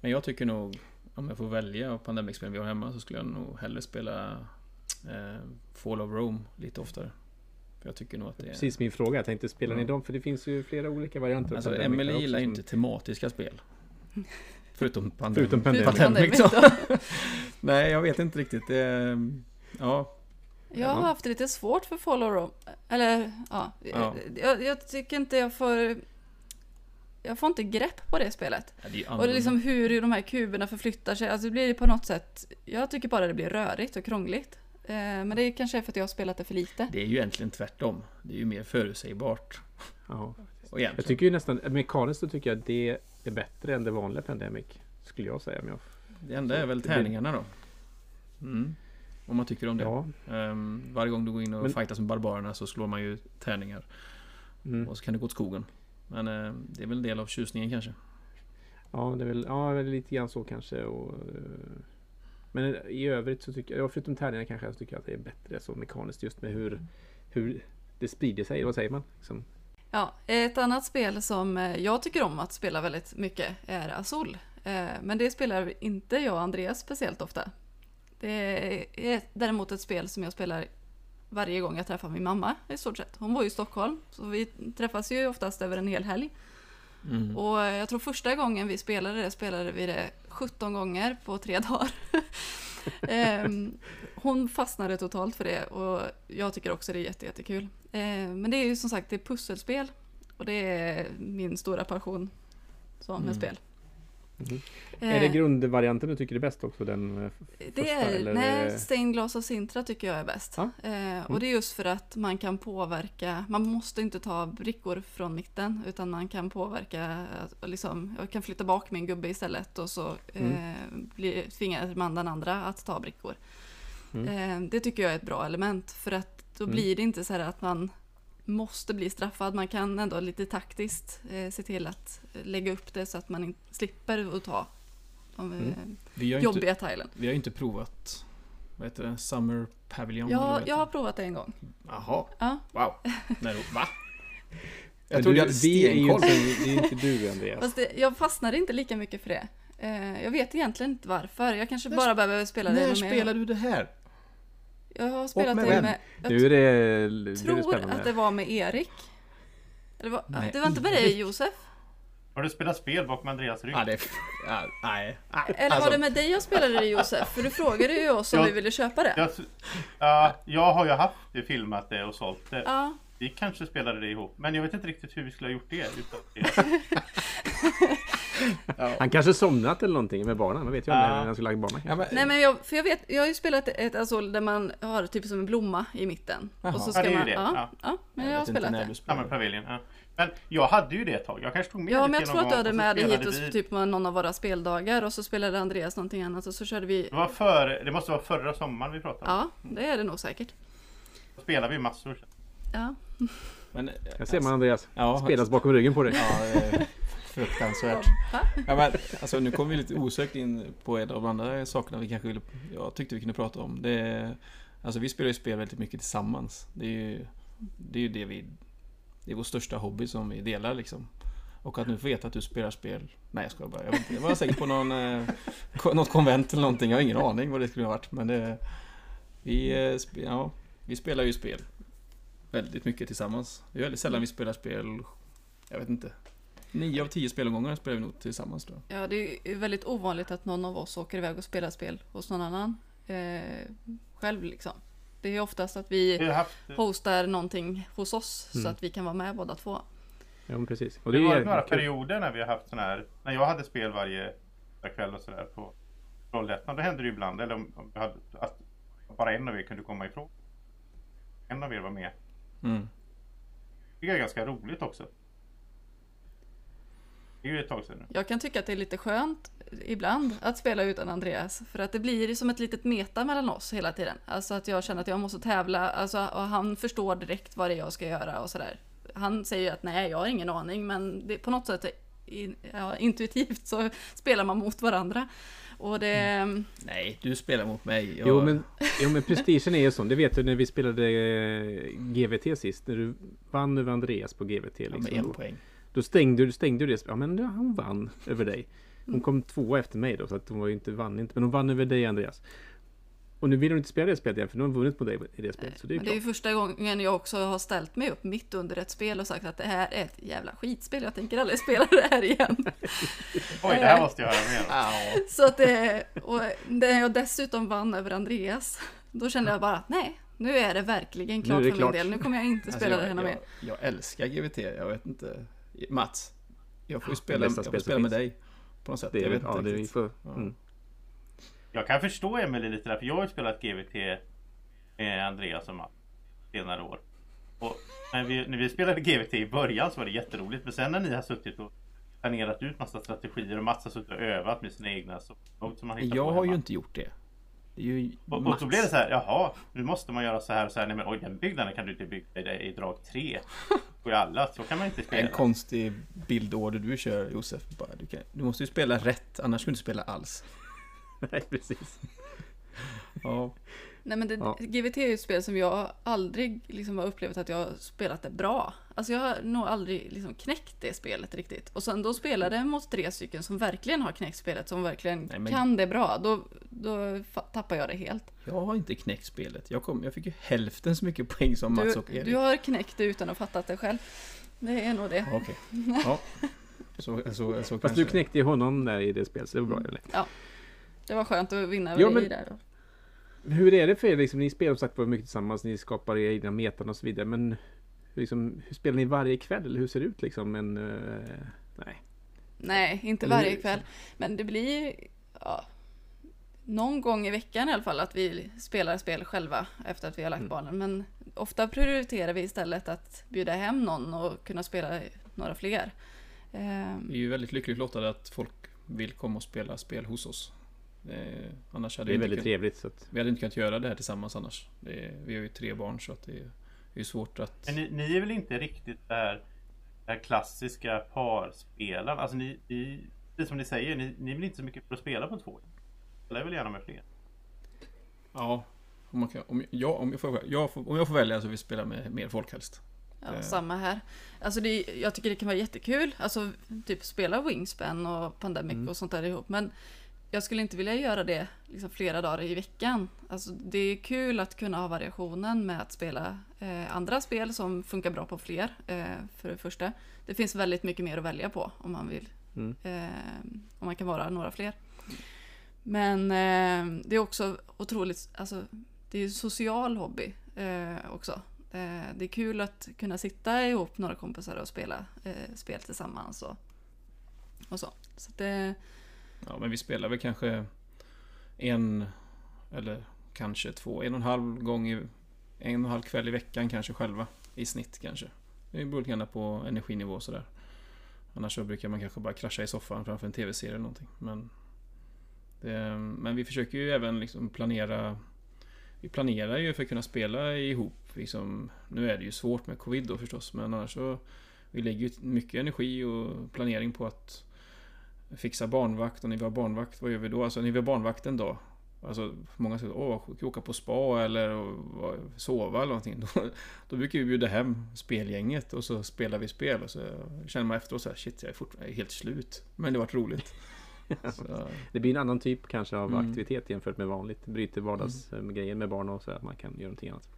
Men jag tycker nog, om jag får välja av Pandemic-spel vi har hemma så skulle jag nog hellre spela eh, Fall of Rome lite oftare. För jag tycker nog att det är... Precis min fråga. Jag tänkte, spelar ni dem? För det finns ju flera olika varianter. Alltså också gillar ju som- inte tematiska spel. Förutom Pandemic. Förutom Pandemic. Då. Nej, jag vet inte riktigt. Det, är- ja, Jag har haft det lite svårt för Follow Rome. Eller, ja. Ja. Jag, jag tycker inte jag får... Jag får inte grepp på det spelet. Ja, det Och det är liksom hur de här kuberna förflyttar sig. Alltså det blir på något sätt... Jag tycker bara det blir rörigt och krångligt. Eh, Men det är kanske är för att jag har spelat det för lite. Det är ju egentligen tvärtom. Det är ju mer förutsägbart. Ja. Jag tycker ju nästan, mekaniskt så tycker jag det är bättre än det vanliga Pandemic. Skulle jag säga. Men jag, Det enda är väl tärningarna då. Mm. Om man tycker om det. ja. Ehm, varje gång du går in och Men- fightas med barbarerna så slår man ju tärningar. Mm. Och så kan det gå åt skogen. Men eh, det är väl en del av tjusningen kanske. Ja, det är väl ja, lite grann så kanske. Och, eh, men i övrigt så tycker jag, ja, förutom tärningarna kanske, så tycker jag att det är bättre så mekaniskt just med hur, hur det sprider sig. Vad säger man? Liksom. Ja, ett annat spel som eh, jag tycker om att spela väldigt mycket är Azul. Eh, Men det spelar inte jag och Andreas speciellt ofta. Det är däremot ett spel som jag spelar varje gång jag träffar min mamma i stort sett. Hon bor ju i Stockholm, så vi träffas ju oftast över en hel helg. Mm. Och jag tror första gången vi spelade det, spelade vi det 17 gånger på tre dagar. Ehm, Hon fastnade totalt för det och jag tycker också det är jätte, jättekul. Ehm, Men det är ju som sagt det är pusselspel och det är min stora passion som med Mm. spel. Eh, Är det grundvarianten du tycker är bäst också? Den, eh, det första, är, eller nej, det- Glass och Sintra tycker jag är bäst. Ja. Eh, och det är just för att man kan påverka, man måste inte ta brickor från mitten utan man kan påverka, eh, liksom, jag kan flytta bak min gubbe istället och så eh, blir, tvingar man den andra att ta brickor. Mm. Eh, det tycker jag är ett bra element för att då Mm. blir det inte så här att man måste bli straffad. Man kan ändå lite taktiskt eh, se till att lägga upp det så att man slipper att ta de eh, Mm. Vi har ju inte, jobbiga tilen. vi har ju inte provat vad heter det? Summer Pavilion? Ja, jag har det? provat det en gång. Jaha, Ja. wow. Nej, då, va? Jag trodde du, jag hade stenkoll. det är inte du Andreas. Fast det, jag fastnade inte lika mycket för det. Eh, jag vet egentligen inte varför. Jag kanske När- bara behöver spela det När spelar du det här? Jag har spelat med det vem? med... Jag Nu är det, nu det tror spännande. att det var med Erik. Eller var, Nej, det var inte med dig Josef? Har du spelat spel bakom Andreas rygg? Ja, det. Ja, nej. nej. Eller Alltså, var det med dig jag spelade det Josef? För du frågade ju oss om Ja. vi ville köpa det. Jag, ja, jag har ju haft det, filmat det och sålt det. Ja, Vi kanske spelade det ihop. Men jag vet inte riktigt hur vi skulle ha gjort det. Utan det. Han kanske somnat eller någonting med barnen. Man vet ju Ja. aldrig när han skulle lagt barnen. Ja, men, nej men jag, för jag vet, jag har ju spelat ett Azul där man har typ som en blomma i mitten. Jaha. Och så Ja, ska det är ju man, det. ja, Ja. ja, men jag, vet har spelat det. du Summer spelar. Pavilion. Ja. Men jag hade ju det ett tag. Jag kanske tog med Ja, det men jag tror att du hade med det hit och typ med någon av våra speldagar och så spelade Andreas någonting annat och så körde vi Det var före, det måste vara förra sommaren vi pratade om. Ja, det är det nog säkert. Då spelade vi massor. Ja. Men, Här ser man Andreas. Ja, Spelas bakom ryggen på dig. Ja, det är fruktansvärt. Ja, men, alltså, nu kommer vi lite osökt in på en av de andra sakerna vi kanske ville, jag tyckte vi kunde prata om. Det är, alltså vi spelar ju spel väldigt mycket tillsammans. Det är ju det, är ju det vi... Det är vår största hobby som vi delar liksom. Och att nu få veta att du spelar spel... Nej jag skojar bara. Jag, inte, jag var säkert på någon, eh, något konvent eller någonting. Jag har ingen aning vad det skulle ha varit. Men det... Vi, eh, ja, vi spelar ju spel. Väldigt mycket tillsammans. Det är väldigt sällan vi spelar spel... Jag vet inte. Nio av tio spelomgångar spelar vi nog tillsammans då. ja, det är väldigt ovanligt att någon av oss åker iväg och spelar spel hos någon annan. Eh, själv liksom. Det är oftast att Vi vi har haft... hostar någonting hos oss så Mm. att vi kan vara med båda två. Ja, men precis. Och Det är har varit några kul. perioder när vi har haft sån här, när jag hade spel varje kväll och sådär på Trollhättan. Då hände det ju ibland, eller om, om hade, att bara en av er kunde komma ifrån. En av er var med. Mm. Det är ganska roligt också. Det är ju ett tag sedan nu. Jag kan tycka att det är lite skönt ibland att spela utan Andreas. För att det blir som ett litet meta mellan oss hela tiden. Alltså att jag känner att jag måste tävla. Alltså, och han förstår direkt vad det är jag ska göra och sådär. Han säger ju att nej, jag har ingen aning. Men det, på något sätt, in, ja, intuitivt så spelar man mot varandra. Och det... Nej, du spelar mot mig. Jag... Jo men, jo men prestigen är ju sån. Det vet du när vi spelade eh, GVT sist. När du vann över Andreas på GVT. Ja, Liksom, med en då, poäng. då stängde du stängde du det. Ja men hon vann över dig. Hon kom tvåa efter mig då. Så att hon var ju inte, vann inte. Men hon vann över dig Andreas. Och nu vill hon inte spela det spelet igen. För nu har hon vunnit mot dig i det spelet. Så det är Men det är ju första gången jag också har ställt mig upp mitt under ett spel och sagt att det här är ett jävla skitspel. Jag tänker aldrig spela det här igen. Oj, det här måste jag höra mer. Så att det, och när jag dessutom vann över Andreas, då kände jag bara nej, nu är det verkligen klart det för klart. min del. Nu kommer jag inte Alltså, spela jag, det här mer. jag, jag älskar GVT. Jag vet inte. Mats. Jag får ju spela, det jag bästa får spela med finns. dig. På något sätt. Det jag är, vet ja, inte det är, vi riktigt. får, Ja. mm. Jag kan förstå Emelie lite där, för jag har ju spelat GVT med Andreas och Mats senare år. Och när vi, när vi spelade GVT i början så var det jätteroligt, men sen när ni har suttit och planerat ut massa strategier och Mats har suttit och övat med sina egna så, som han Jag har ju inte gjort det. Det Och, och så blev det så här, jaha, nu måste man göra så här och så här. Nej men oj, den byggnaden kan du inte bygga i, i drag 3. Och alla, så kan man inte spela. En konstig bildorder du kör Josef. Bara, du, kan, du måste ju spela rätt, annars skulle du inte spela alls. Nej precis. Ja. Nej men det, Ja. GVT är ju ett spel som jag aldrig liksom har upplevt att jag har spelat det bra. Alltså jag har nog aldrig liksom knäckt det spelet riktigt. Och sen då spelade jag mot tre stycken som verkligen har knäckt spelet, som verkligen Nej, men- kan det bra. Då, då tappar jag det helt. Jag har inte knäckt spelet. Jag, kom, jag fick ju hälften så mycket poäng som Mats Du, och Erik. du har knäckt det utan att ha fattat det själv. Det är nog det. Ja, Okej. Ja. Så, så, så Fast kanske. du knäckte ju honom där i det spelet. Så det var bra eller? Det var skönt att vinna över Ja, dig men- där. då. Hur är det för er? Liksom, ni spelar som sagt var mycket tillsammans. Ni skapar era egna metan och så vidare. Men hur liksom, hur spelar ni varje kväll? Eller hur ser det ut liksom? Men, eh, nej. Nej, inte Eller hur, varje liksom? kväll. Men det blir ja, någon gång i veckan i alla fall att vi spelar spel själva efter att vi har lagt Mm. barnen. Men ofta prioriterar vi istället att bjuda hem någon och kunna spela några fler. Vi är ju väldigt lyckligt lottade att folk vill komma och spela spel hos oss. Eh, annars hade Det är vi, väldigt kunnat, trevligt. Så att, vi hade inte kunnat göra det här tillsammans annars. Det är, vi har ju tre barn så att det är, det är svårt att... Men ni, ni är väl inte riktigt där, där klassiska parspelarna? Alltså ni, ni, precis som ni säger, ni, ni är väl inte så mycket för att spela på två? Spelar väl gärna med fler? Ja, om, man kan, om, jag, om, jag får, jag får, om jag får välja så vill jag spela med mer folk helst. ja, Eh. Samma här. Alltså det, jag tycker det kan vara jättekul. Alltså typ spela Wingspan och Pandemic Mm. och sånt där ihop. Men jag skulle inte vilja göra det liksom flera dagar i veckan. Alltså, det är kul att kunna ha variationen med att spela eh, andra spel som funkar bra på fler. Eh, för det första. Det finns väldigt mycket mer att välja på om man vill. Mm. Eh, om man kan vara några fler. Men eh, det är också otroligt, alltså det är en social hobby eh, också. Eh, det är kul att kunna sitta ihop några kompisar och spela spel tillsammans och, och så. så det, Ja, men vi spelar väl kanske en eller kanske två, en och en halv gång i en och en halv kväll i veckan kanske själva i snitt kanske. Det beror lite grann på energinivå och sådär. Annars så brukar man kanske bara krascha i soffan framför en tv-serie eller någonting. Men, det, men vi försöker ju även liksom planera Vi planerar ju för att kunna spela ihop. Liksom, nu är det ju svårt med covid då förstås, men annars så Vi lägger ju mycket energi och planering på att fixa barnvakt och när vi har barnvakt, vad gör vi då? Alltså när vi har barnvakt en dag Alltså många säger åh, ska åka på spa eller sova eller någonting. Då, då brukar vi bjuda hem spelgänget och så spelar vi spel och så känner man efteråt så här, shit jag är fortfarande helt slut. Men det har varit roligt. Så, Det blir en annan typ kanske av Mm. aktivitet jämfört med vanligt. Bryter vardagsgrejer med barn och så att man kan göra någonting annat.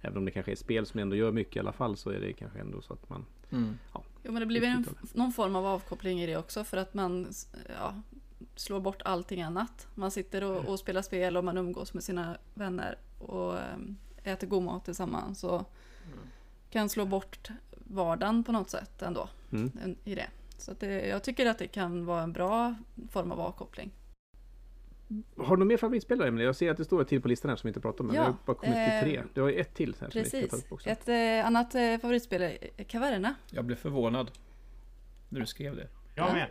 Även om det kanske är spel som ändå gör mycket i alla fall så är det kanske ändå så att man mm. Jo men det blir väl en, någon form av avkoppling i det också för att man ja, slår bort allting annat. Man sitter och, och spelar spel och man umgås med sina vänner och äm, äter god mat tillsammans och kan slå bort vardagen på något sätt ändå. Mm. i det. Så det, jag tycker att det kan vara en bra form av avkoppling. Har du någon mer favoritspelare Emelie? Jag ser att det står ett till på listan här som vi inte pratar om. Men Ja, vi har bara kommit eh, till tre. Du har ju ett till här Precis. Ett eh, annat eh, favoritspel är Caverna. Jag blev förvånad när du skrev det. Jag Ja. med.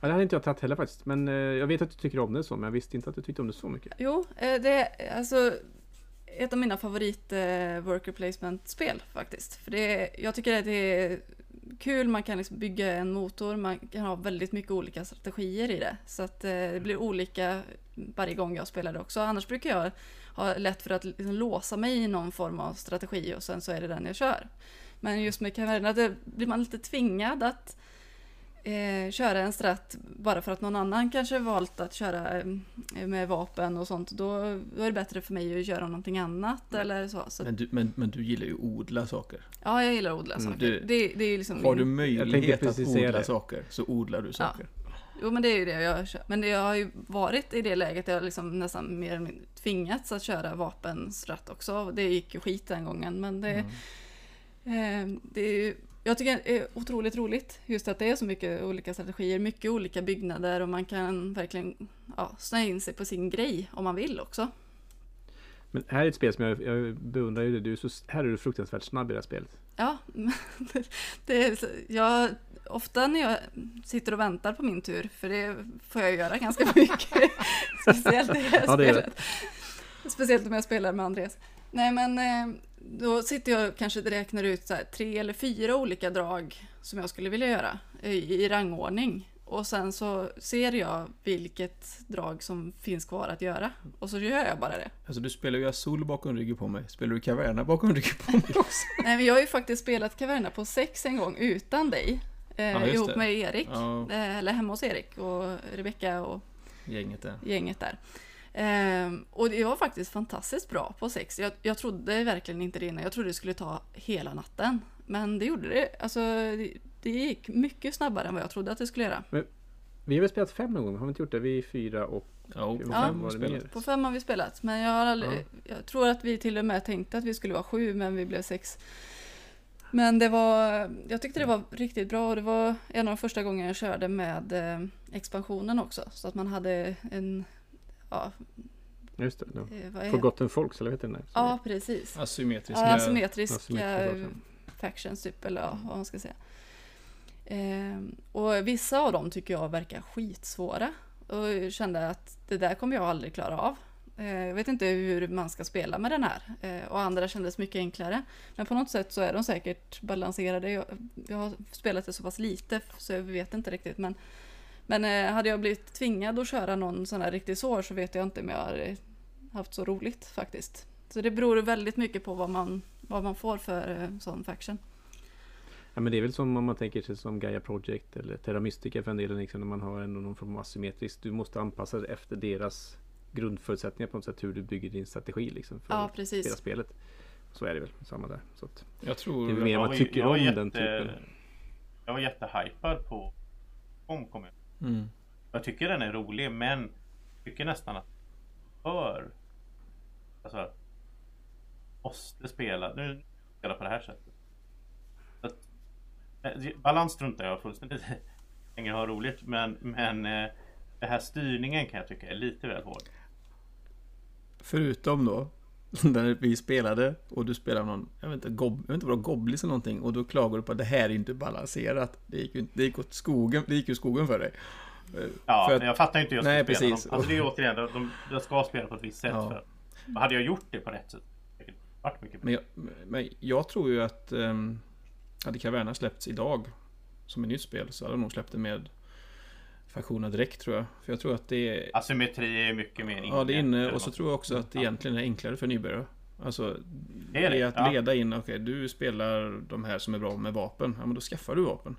Ja, det hade inte jag tagit heller faktiskt. Men eh, jag vet att du tycker om det så, men jag visste inte att du tyckte om det så mycket. Jo, eh, det är alltså ett av mina favorit eh, worker placement-spel faktiskt. För det jag tycker att det är kul, man kan liksom bygga en motor, man kan ha väldigt mycket olika strategier i det. Så att eh, det blir olika varje gång jag spelar det också. Annars brukar jag ha lätt för att liksom låsa mig i någon form av strategi och sen så är det den jag kör. Men just med Caverna, det blir man lite tvingad att eh, köra en strat bara för att någon annan kanske valt att köra eh, med vapen och sånt. Då, då är det bättre för mig att göra någonting annat eller så. så Men du, men, men du gillar ju att odla saker. ja, jag gillar att odla Mm, saker. du- det, det är ju liksom Har du möjlighet att odla det. saker så odlar du saker. Jo, men det är ju det jag kör. Men det, jag har ju varit i det läget jag liksom nästan mer eller mindre tvingats att köra vapenstrat också. Det gick ju skit den gången, men det, Mm. eh, det är ju jag tycker det är otroligt roligt just att det är så mycket olika strategier, mycket olika byggnader och man kan verkligen ja, snöa in sig på sin grej om man vill också. Men här är ett spel som jag, jag beundrar ju. Du är så, här är du fruktansvärt snabb i det här spelet. Ja, det är, jag, ofta när jag sitter och väntar på min tur, för det får jag göra ganska mycket, speciellt i det här Ja, det. spelet. Speciellt om jag spelar med Andreas. Nej men eh, då sitter jag och kanske räknar ut här, tre eller fyra olika drag som jag skulle vilja göra i, i rangordning. Och sen så ser jag vilket drag som finns kvar att göra. Och så gör jag bara det. Alltså du spelar ju Azul bakom ryggen på mig. Spelar du Caverna bakom ryggen på mig också? Nej men jag har ju faktiskt spelat Caverna på sex en gång utan dig. Eh, Ja, ihop det. med Erik. Ja, Eh, eller hemma hos Erik och Rebecka och gänget där. gänget där. Ehm, och det var faktiskt fantastiskt bra på sex. Jag, jag trodde verkligen inte det innan. Jag trodde det skulle ta hela natten. Men det gjorde det. Alltså, det, det gick mycket snabbare än vad jag trodde att det skulle göra. Vi har väl spelat fem någon gång, har vi inte gjort det? Vi är fyra och... Ja, på Ja. fem Var det mer? På fem har vi spelat. Men jag, har aldrig, jag tror att vi till och med tänkte att vi skulle vara sju, men vi blev sex. Men det var, jag tyckte det var riktigt bra och det var en av de första gångerna jag körde med eh, expansionen också. Så att man hade en, ja, Just det. Eh, är Forgotten Folks, eller vad heter den? där? Ja, precis. Asymmetriska. Ja, asymmetriska Asymmetriska, factions typ, eller ja, vad man ska säga. Ehm, och vissa av dem tycker jag verkar skitsvåra. Och jag kände att det där kommer jag aldrig klara av. Eh, jag vet inte hur man ska spela med den här. Eh, och andra kändes mycket enklare. Men på något sätt så är de säkert balanserade. Jag, jag har spelat det så pass lite så jag vet inte riktigt. Men, men eh, hade jag blivit tvingad att köra någon sån här riktigt svår så vet jag inte om jag hade haft så roligt faktiskt. Så det beror väldigt mycket på vad man, vad man får för eh, sån faction. Ja men det är väl som om man tänker sig som Gaia Project eller Terra Mystica för en del liksom när man har ändå någon form av asymmetriskt. Du måste anpassa det efter deras grundförutsättningar på något sätt hur du bygger din strategi liksom för Ja, precis. spelet. Så är det väl, samma där. Så att, Jag tror... Det är mer Jag man var- tycker jag var om den typen. Jag var jättehypad på Omkom. Mm. Jag tycker den är rolig men jag tycker nästan att för alltså måste spela nu spela på det här sättet. Så att, eh, balans struntar jag fullständigt i. Länge ha roligt men men eh, det här styrningen kan jag tycka är lite väl hård. Förutom då när vi spelade och du spelade någon, jag vet inte, gob, jag vet inte vad Goblins eller någonting och då klagade du på att det här är inte balanserat. Det gick ju det gick åt skogen, det gick ju skogen för dig. Ja, för att, men jag fattar inte hur jag Nej, spela precis. dem. Alltså det är återigen, de, de, de ska spela på ett visst sätt. Ja. För, hade jag gjort det på rätt sätt det varit mycket bättre. men, jag, men jag tror ju att um, hade Caverna släppts idag som ett nytt spel så hade de nog släppt det med faktionerna direkt tror jag. För jag tror att det är Asymmetri är mycket mer inne. Ja, det är inne och så tror jag också att det egentligen är enklare för nybörjare. Alltså, Det är det, att leda in, okej, du spelar de här som är bra med vapen. Ja, men då skaffar du vapen.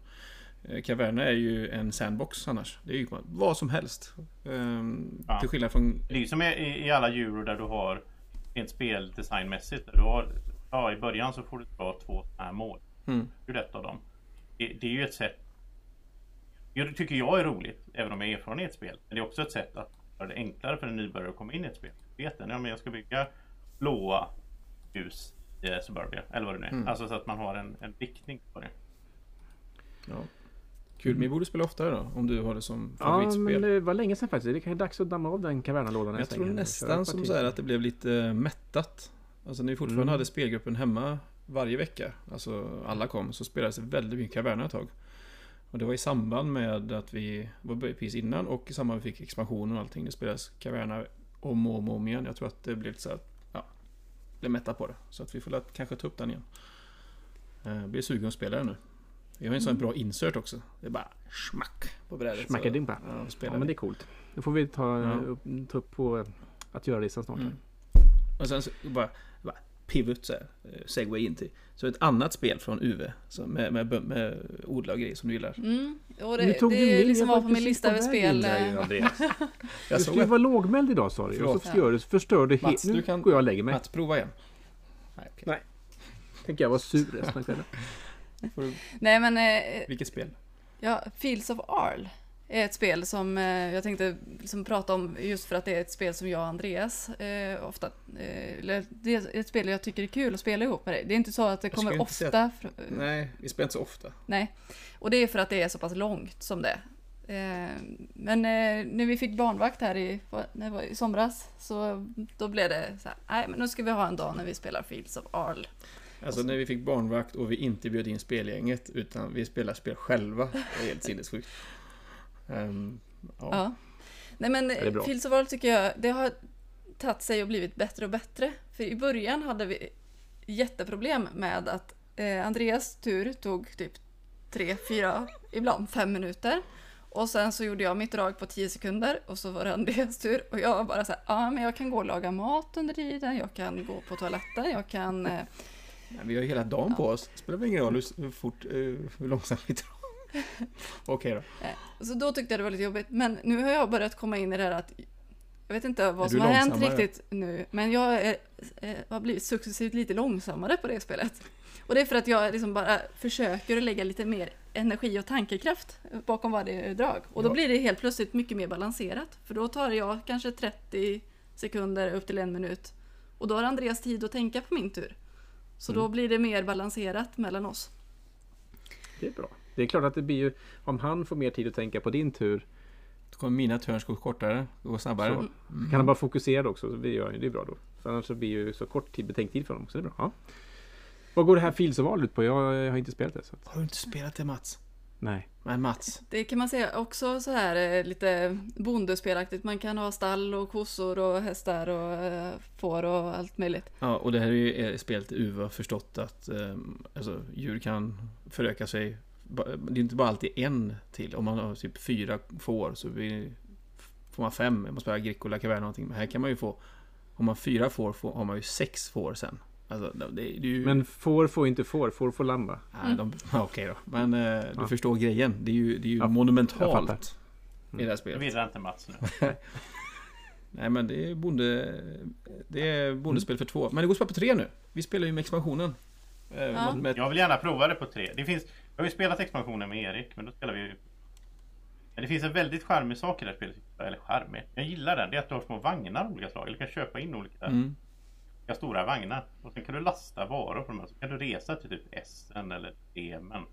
Eh, Caverna är ju en sandbox annars. Det är ju vad som helst. Ehm, Ja. Till skillnad från... Det är ju som i, i alla euro där du har rent speldesignmässigt. Du har, ja, I början så får du dra två här mål. Mm. Hur ett av dem. Det, det är ju ett sätt. Det tycker jag är roligt, även om jag är erfaren i ett spel. Men det är också ett sätt att göra det enklare för en nybörjare att komma in i ett spel. Vet den, ja, men jag ska bygga blåa hus i Suburbia. Eller vad det nu är. Mm. Alltså så att man har en, en riktning på det. Ja. Kul, men vi borde spela oftare då, om du har det som Ja, favoritspel. men det var länge sedan faktiskt. Det kanske är dags att damma av den kavernalådan. Jag tror nästan som så här att det blev lite mättat. Alltså när vi fortfarande Mm. hade spelgruppen hemma varje vecka, alltså alla kom, så spelades det väldigt mycket Caverna ett tag. Och det var i samband med att vi var precis innan och i samband med att vi fick expansionen och allting. Det spelades Caverna om och om, och om igen. Jag tror att det blev lite så att, ja, blev mättat på det. Så att vi får kanske ta upp den igen. Eh, blir sugen att spela den nu. Vi har en sån bra insert också. Det är bara smack på brädet. Schmackadimpa. Ja, Ja, men det är coolt. Då får vi ta, Ja. upp, ta upp på eh, att göra listan snart. Mm. Och sen så bara pivot så här, eh, segway in till. Så ett annat spel från UV så med, med, med, med odla och grejer som du gillar. Mm. Och det, tog du det min, liksom var på min lista över spel. där. Jag Du skulle vara lågmäld idag sa du. Och så förstörde, förstörde Mats. Nu du kan- går jag och lägger mig. Mats, prova igen. Nej, okej. Nej. Tänker jag vara sur resten av kvällen. Nej men, eh, vilket spel? ja, Fields of Arl är ett spel som eh, jag tänkte liksom prata om just för att det är ett spel som jag och Andreas eh, ofta, eh, det är ett spel jag tycker är kul att spela ihop med dig. Det är inte så att det Jag kommer ofta. fr- Nej, vi spelar inte så ofta. Nej, och det är för att det är så pass långt som det. Eh, men eh, när vi fick barnvakt här i, var i somras så då blev det så här, nej men nu ska vi ha en dag när vi spelar Fields of Arl. Alltså när vi fick barnvakt och vi inte bjöd in spelgänget utan vi spelar spel själva. Det är helt sinnessjukt. Ehm, ja. Ja. Nej men. Fields of Arl tycker jag, det har tagit sig och blivit bättre och bättre. För i början hade vi jätteproblem med att eh, Andreas tur tog typ tre, fyra, ibland fem minuter. Och sen så gjorde jag mitt drag på 10 sekunder och så var det Andreas tur och jag var bara så här, ja men jag kan gå och laga mat under tiden, jag kan gå på toaletten, jag kan... Eh, Ja, Vi har ju hela dagen på oss. Det spelar väl ingen roll hur, hur fort, eh, hur långsamt vi drar. Okej då. så då tyckte jag det var lite jobbigt. Men nu har jag börjat komma in i det här att jag vet inte Är vad som har hänt riktigt nu, men jag är, eh, har blivit successivt lite långsammare på det spelet. Och det är för att jag liksom bara försöker lägga lite mer energi och tankekraft bakom varje drag. Och då Ja. blir det helt plötsligt mycket mer balanserat. För då tar jag kanske 30 sekunder upp till en minut. Och då har Andreas tid att tänka på min tur. Så då Mm. blir det mer balanserat mellan oss. Det är bra. Det är klart att det blir ju... Om han får mer tid att tänka på din tur. Då kommer mina turns gå kortare, gå snabbare. Så. Kan han bara fokusera också. Så det, gör, det är bra då. För annars så blir ju så kort tid betänktid för honom. Så det är bra. Ja. Vad går det här Arl ut på? Jag, jag har inte spelat det. Så Har du inte spelat det Mats? nej. Men Mats, Det kan man säga också så här eh, lite bondespelaktigt. Man kan ha stall och kossor och hästar och eh, får och allt möjligt. Ja, och det här är ju är spelet UV har förstått att eh, alltså, djur kan föröka sig. Det är inte bara alltid en till. Om man har typ fyra får så blir, får man fem. Man spelar Agricola, Caverna någonting. Men här kan man ju få... Om man fyra får, får har man ju sex får sen. Alltså, det, det är ju... Men får får inte får. Får får lamba. Nej, Mm. de, Okej då. Men eh, du Ja. förstår grejen. Det är ju, det är ju Ja, monumentalt fattar. i det här Jag spelet. virrar inte Mats nu. Nej men det är bonde... Det är bondespel för två. Men det går att spela på tre nu. Vi spelar ju med expansionen. Eh, Ja. Med, Jag vill gärna prova det på tre. Det finns, jag har ju spelat expansionen med Erik, men då spelar vi ju... Men det finns en väldigt charmig sak i det här spelet. Eller charmig. Jag gillar den. Det är att du har små vagnar av olika slag. Eller kan köpa in olika mm. ganska stora vagnar. Och sen kan du lasta varor på de här. Så kan du resa till typ Essen eller Bremen.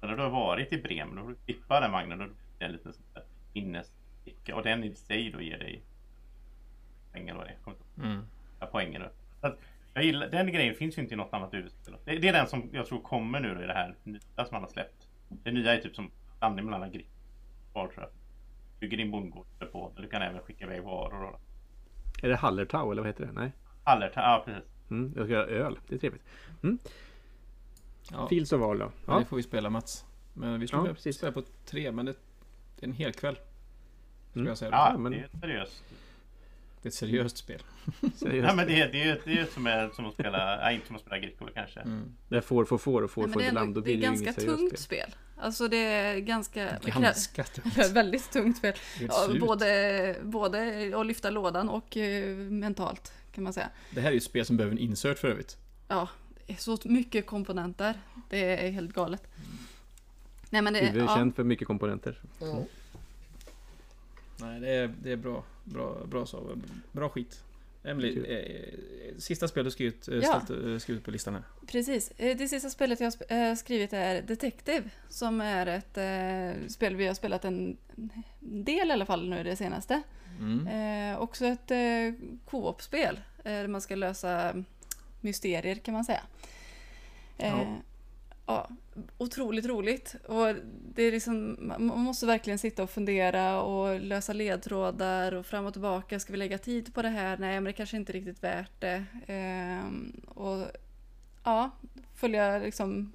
Så när du har varit i Bremen, då får du klippa den vagnen och det en liten minnessticka. Och den i sig då ger dig pengar eller vad det är. Mm. Ja, poängen då. Så att jag gillar, den grejen finns ju inte i något annat UV-spel. Det, det är den som jag tror kommer nu då i det här nya som man har släppt. Det nya är typ som blandning mellan agri var tror jag. Bygger din bondgård på men du kan även skicka iväg varor. Och Är det Hallertau eller vad heter det? Nej. Aller, ja precis. Mm, jag ska göra öl. Det är trevligt. Mm. Ja, Fields of Arl då. ja. det får vi spela Mats. Men vi skulle Ja, precis. spela på tre, men det, det är en hel kväll. Skulle Mm. jag säga. Ja, men- det är seriöst. Det är ett seriöst spel. Seriöst. Ja, men det, är- det, är- det är som, är, som att spela, nej inte som att spela Agricola kanske. Mm. Där får får får och får Nej, får det, är till ändå, land. Då det blir är det ju ganska tungt spel. spel. Alltså det är ganska... det Ganska tungt. Väldigt tungt spel. Det är både, både att lyfta lådan och eh, mentalt kan man säga. Det här är ju ett spel som behöver en insert för övrigt. Ja, det är så mycket komponenter. Det är helt galet. Nej men det, UV är ja, känd för mycket komponenter. Nej, det är, det är bra. Bra, bra, så, bra skit. Emily, eh, sista spelet du skrivit, eh, Ja. ställt, eh, skrivit på listan här. Precis. Eh, Det sista spelet jag har sp- eh, skrivit är Detective. Som är ett eh, spel vi har spelat en del i alla fall nu det senaste. Mm. Eh, också ett eh, co-op-spel. Eh, där man ska lösa mysterier kan man säga. Eh, Ja. Ja. otroligt roligt. Och det är liksom, man måste verkligen sitta och fundera och lösa ledtrådar och fram och tillbaka. Ska vi lägga tid på det här? Nej, men det kanske inte är riktigt värt det. Eh, och ja, följa liksom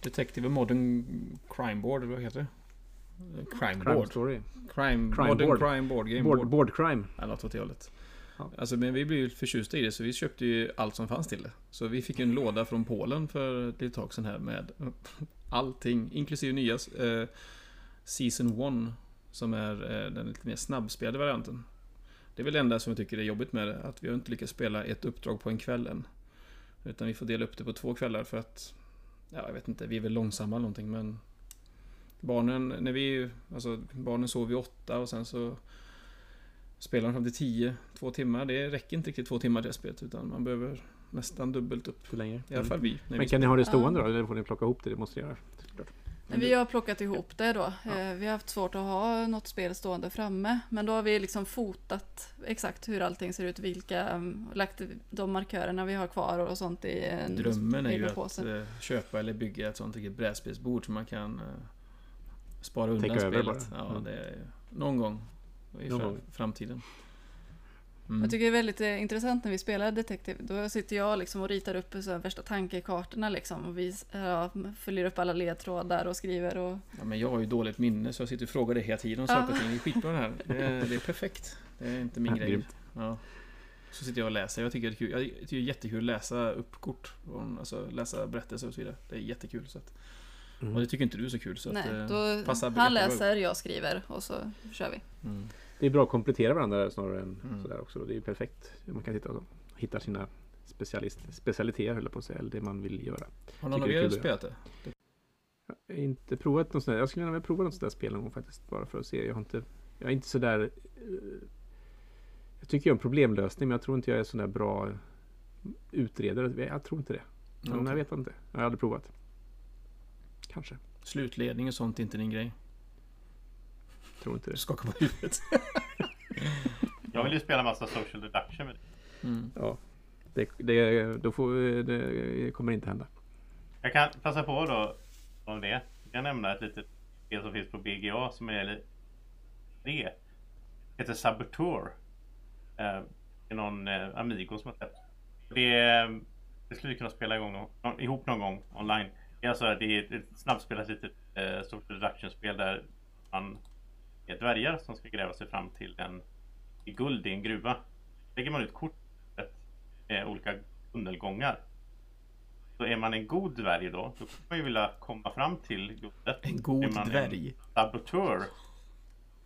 Detective Modern Crime Board, eller vad heter det? Crime, Crime Board. story. Crime, Crime Modern board. Crime Board Game Board, Board. board crime. Eller något åt det hållet. Ja. Alltså, men vi blev ju förtjusta i det så vi köpte ju allt som fanns till det. Så vi fick en låda från Polen för ett litet tag sedan här med allting, inklusive nya eh, Season 1 som är eh, den lite mer snabbspelade varianten. Det är väl det enda som jag tycker är jobbigt med det, att vi har inte lyckats spela ett uppdrag på en kväll än. Utan vi får dela upp det på två kvällar för att, ja jag vet inte, vi är väl långsamma eller någonting men Barnen, när vi, alltså barnen sov vid åtta och sen så Spelar de fram till 10, två timmar. Det räcker inte riktigt två timmar till det spelet utan man behöver nästan dubbelt upp. För länge. I alla fall vi. Men vi kan ni ha det Ja. stående då? Eller får ni plocka ihop det? Det måste ni göra. Men Vi har plockat ihop det då. Eh, Vi har haft svårt att ha något spel stående framme. Men då har vi liksom fotat exakt hur allting ser ut, vilka, um, lagt de markörerna vi har kvar och sånt i en Drömmen är ju att eh, köpa eller bygga ett sånt riktigt brädspelsbord som man kan eh, spara undan över spelet. Ja, Mm. det är någon gång i Någon gång. framtiden. Mm. Jag tycker det är väldigt eh, intressant när vi spelar Detective. Då sitter jag liksom och ritar upp så här värsta tankekartorna liksom. Och vi ja, följer upp alla ledtrådar och skriver och... Ja, men jag har ju dåligt minne så jag sitter och frågar det hela tiden om saker och ting. Det är skitbra det här. Det är, det är perfekt. Det är inte min Ja, grej. Ja. Så sitter jag och läser. Jag tycker det är kul. Jag tycker det är jättekul att läsa upp kort. Alltså läsa berättelser och så vidare. Det är jättekul. Så att, Mm. Och det tycker inte du är så kul. Så Nej, att, eh, då, passar han läser, jag skriver och så kör vi. Mm. Det är bra att komplettera varandra snarare än Mm. sådär också. Det är ju perfekt. Man kan hitta, hitta sina specialist, specialiteter eller på att säga. Eller det man vill göra. Har någon av er kul, spelat det? Jag har inte provat något sånt där. Jag skulle gärna vilja prova något sånt där spel någon gång faktiskt. Bara för att se. Jag har inte... Jag är inte sådär... eh, Jag tycker jag är en problemlösning men jag tror inte jag är sån där bra utredare. Jag tror inte det. Men Okej. jag vet inte. Jag har aldrig provat. Kanske. Slutledning och sånt är inte din grej. Tror inte Du det. skakar på huvudet. Jag vill ju spela massa social deduction med det. Mm. Ja. Det, det, då får, det kommer inte hända. Jag kan passa på då om det. Jag kan nämna ett litet spel som finns på BGA som är li- det heter Saboteur. Eh, Det är någon eh, Amigo som har släppt. Det, det skulle vi kunna spela igång någon, ihop någon gång online. Det är alltså det är ett, snabbspelat litet eh, social deduction-spel där man är dvärgar som ska gräva sig fram till en i guld i en gruva. Lägger man ut kort med olika tunnelgångar. Så är man en god dvärg då, då kommer man ju vilja komma fram till guldet. En god Är man en dvärg. sabotör.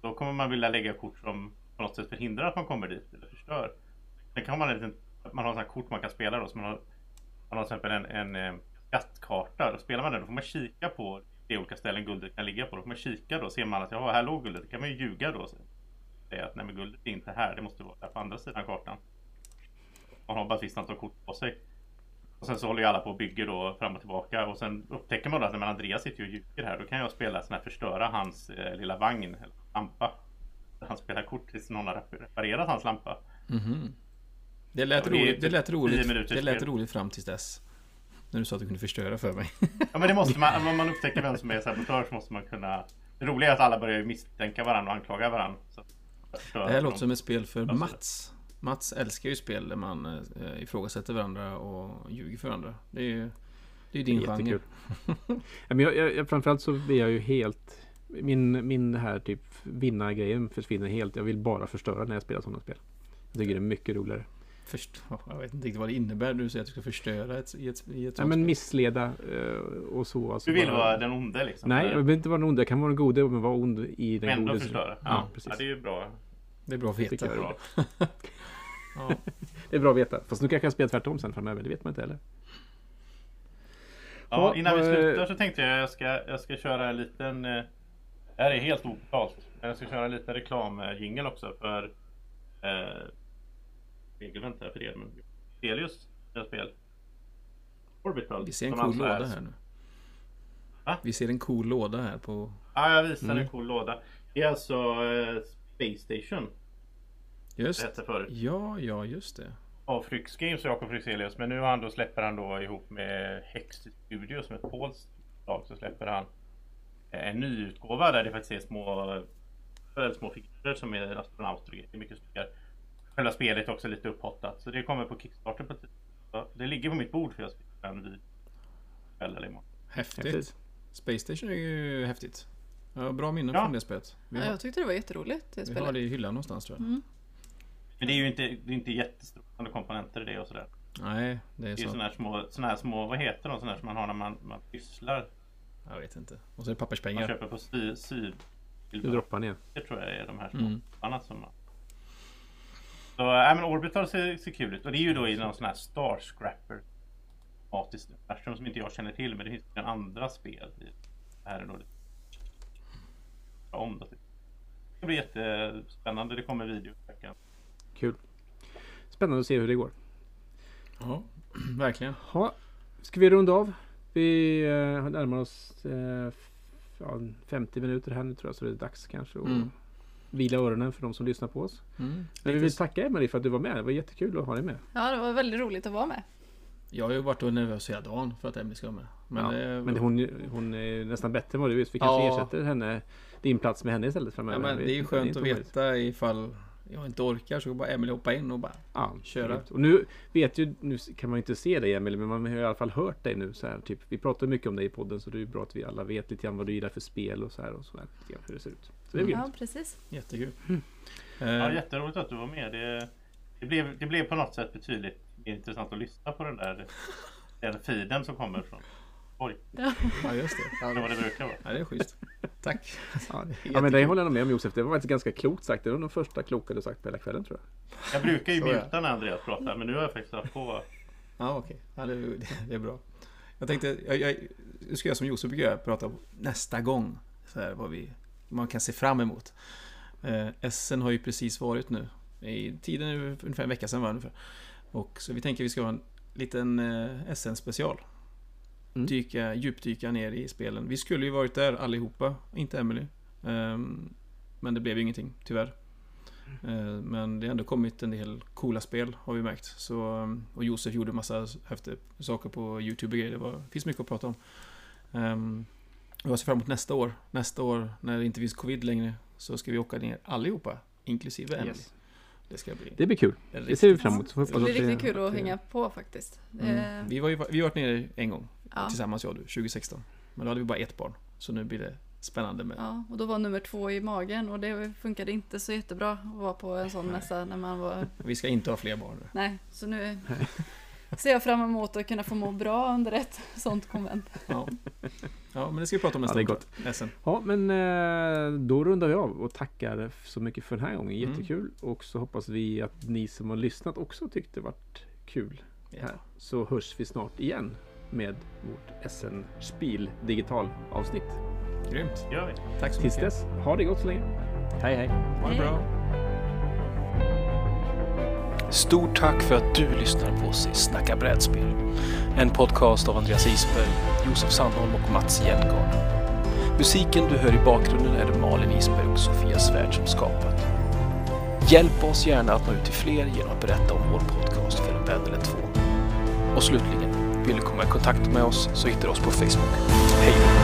Då kommer man vilja lägga kort som på något sätt förhindrar att man kommer dit eller förstör. Sen kan man en man har sådana kort man kan spela då. Så man har, man har till exempel en, en eh, skattkarta. Då spelar man den, då får man kika på de olika ställen guldet kan ligga på. Då får man kika då, ser man att ja, här låg guldet. Då kan man ju ljuga då. Säga att nej men guldet är inte här, det måste vara där på andra sidan kartan. Man har bara ett visst antal kort på sig. Och sen så håller ju alla på och bygger då fram och tillbaka och sen upptäcker man då att när Andreas sitter och ljuger här då kan jag spela sån här förstöra hans eh, lilla vagn eller lampa. Han spelar kort tills någon har reparerat hans lampa. Det lät Ja, det är roligt, det lät roligt, det lät roligt fram tills dess. När du sa att du kunde förstöra för mig. Ja men det måste man, om man upptäcker vem som är sabotör så måste man kunna Det roliga är att alla börjar misstänka varandra och anklaga varandra. Det här låter som ett spel för. Mats. Mats älskar ju spel där man eh, ifrågasätter varandra och ljuger för varandra. Det är ju det är din Det är genre. jättekul. ja, men jag, jag, jag, framförallt så blir jag ju helt Min, min här typ vinna-grejen försvinner helt. Jag vill bara förstöra när jag spelar sådana spel. Jag tycker det är mycket roligare. Först, jag vet inte riktigt vad det innebär. Du säger att du ska förstöra ett, i ett, i ett Nej men missleda eh, och så. Alltså Du vill bara- vara den onde liksom? Nej, jag vill inte vara den onde. Jag kan vara den gode men vara ond i den Men ändå gode. förstöra? Ja, Ja, precis. ja, det är ju bra. Det är bra att veta. jag är bra. Ja. Det är bra att veta. Fast nu kanske jag spelar tvärtom sen framöver. Det vet man inte heller. Ja, innan vi eh, slutar så tänkte jag jag ska, jag ska köra en liten eh, Det här är helt opetalt Men jag ska köra en liten reklamjingel också för eh, regeln här för er. Men Helios nya spel. Orbital. Vi ser en cool alltså är- låda här nu. Va? Vi ser en cool låda här på... Ja, jag visar Mm. en cool låda. Det är alltså eh, Space Station. Det Just hette förut. Ja, ja, just det. Av Fryx Games och Jakob Fryxelius. Men nu har han då, släpper han då ihop med Hex Studio som är ett polskt lag. Så släpper han eh, en nyutgåva där det faktiskt är små, väldigt små figurer som är astronauter och. Det mycket snyggare. Själva spelet är också lite upphottat. Så det kommer på Kickstarter på Det ligger på mitt bord för jag ska spela en vid kväll eller imorgon. Häftigt. Häftigt. Space Station är ju häftigt. Jag har bra minnen Ja. från det spelet. Ja, har, jag tyckte det var jätteroligt det vi har det i hyllan någonstans tror jag. Mm. Men det är ju inte, det är inte jättestora komponenter i det och sådär. Nej, det är Det är så. sådana här små, såna här små, vad heter de, såna här som man har när man, man pysslar. Jag vet inte. Och så är det Man papperspengar. köper på syd, syd Nu droppar ner. Det tror jag är de här små mm. som man... Så, äh, men Orbital ser, ser kul ut. Och det är ju då i någon sån här Star Scrapper tematiskt universum som inte jag känner till. Men det finns en andra spel i det här är då lite om det. Det blir jättespännande. Det kommer video i veckan. Kul. Spännande att se hur det går. Ja, verkligen. Ha, ska vi runda av? Vi eh, närmar oss eh, f- ja, 50 minuter här nu tror jag. Så det är dags kanske att Mm. Vila öronen för de som lyssnar på oss. Mm. Men vi vill tacka Emelie för att du var med. Det var jättekul att ha dig med. Ja, det var väldigt roligt att vara med. Jag har ju varit nervös hela dagen för att Emily ska vara med. Men, Men, det, ja, men hon, hon är nästan bättre än vad du är. Så vi kanske Ja. ersätter henne, din plats med henne istället ja, framöver. men Jag det är ju skönt inte att veta ifall jag inte orkar så går bara Emily hoppa in och bara Ja, Köra. Och nu vet ju, nu kan man ju inte se dig Emelie, men man har i alla fall hört dig nu så här. Typ, vi pratar mycket om dig i podden så det är ju bra att vi alla vet lite grann vad du gillar för spel och så här och så här, lite grann hur det ser ut. Så det är Mm. Ja, precis. jättekul. Ja, Eh, jätteroligt att du var med. Det, det, blev, det blev på något sätt betydligt intressant att lyssna på den där den feeden som kommer från Oj, ja, just det. det var det brukar vara. Ja, det är schysst. Tack. Ja, ja men det håller jag med om Josef. Det var faktiskt ganska klokt sagt. Det var nog första kloka du sagt på hela kvällen tror jag. Jag brukar ju Så muta när Andreas pratar men nu har jag faktiskt haft på Ja, okej. Ja, det, det, det är bra. Jag tänkte, jag, jag, jag ska göra som Josef brukar göra, prata nästa gång. Så här, vad vi, man kan se fram emot. Eh, SN har ju precis varit nu. I tiden är ungefär en vecka sedan var ungefär. Och så vi tänker att vi ska ha en liten eh, SN-special. Mm. Dyka, djupdyka ner i spelen. Vi skulle ju varit där allihopa, inte Emily. Ehm, men det blev ju ingenting, tyvärr. Eh, Men det har ändå kommit en del coola spel har vi märkt. Så, um, och Josef gjorde massa häftiga saker på YouTube och grejer. Det var, finns mycket att prata om. Um, jag ser fram emot nästa år. Nästa år när det inte finns covid längre så ska vi åka ner allihopa. Inklusive Emily. Yes. Det ska bli Det blir kul. Det ser vi riktigt- fram emot. Det blir riktigt kul att hänga på faktiskt. Mm. Eh, Vi, var ju, vi har varit nere en gång ja. tillsammans jag och du, 2016. Men då hade vi bara ett barn. Så nu blir det spännande med... ja, och då var nummer två i magen och det funkade inte så jättebra att vara på en sån mässa när man var... Vi ska inte ha fler barn nu. Nej, så nu ser jag fram emot att kunna få må bra under ett sånt konvent. Ja. ja, men det ska vi prata om nästa Ja, det är. Ja, men eh, då rundar vi av och tackar så mycket för den här gången. Mm. Jättekul. Och så hoppas vi att ni som har lyssnat också tyckte det varit kul. Ja. Här. Så hörs vi snart igen med vårt SN Spiel digital avsnitt. Grymt. Gör vi. Tack så Tills mycket. dess, ha det gott så länge. Hej hej! Ha det Hej. bra. Stort tack för att du lyssnar på oss i Snacka brädspel. En podcast av Andreas Isberg, Josef Sandholm och Mats Hjelmgard. Musiken du hör i bakgrunden är det Malin Isberg och Sofia Svärd som skapat. Hjälp oss gärna att nå ut till fler genom att berätta om vår podcast för en vän eller två. Och slutligen, vill du komma i kontakt med oss så hittar du oss på Facebook. Hej då!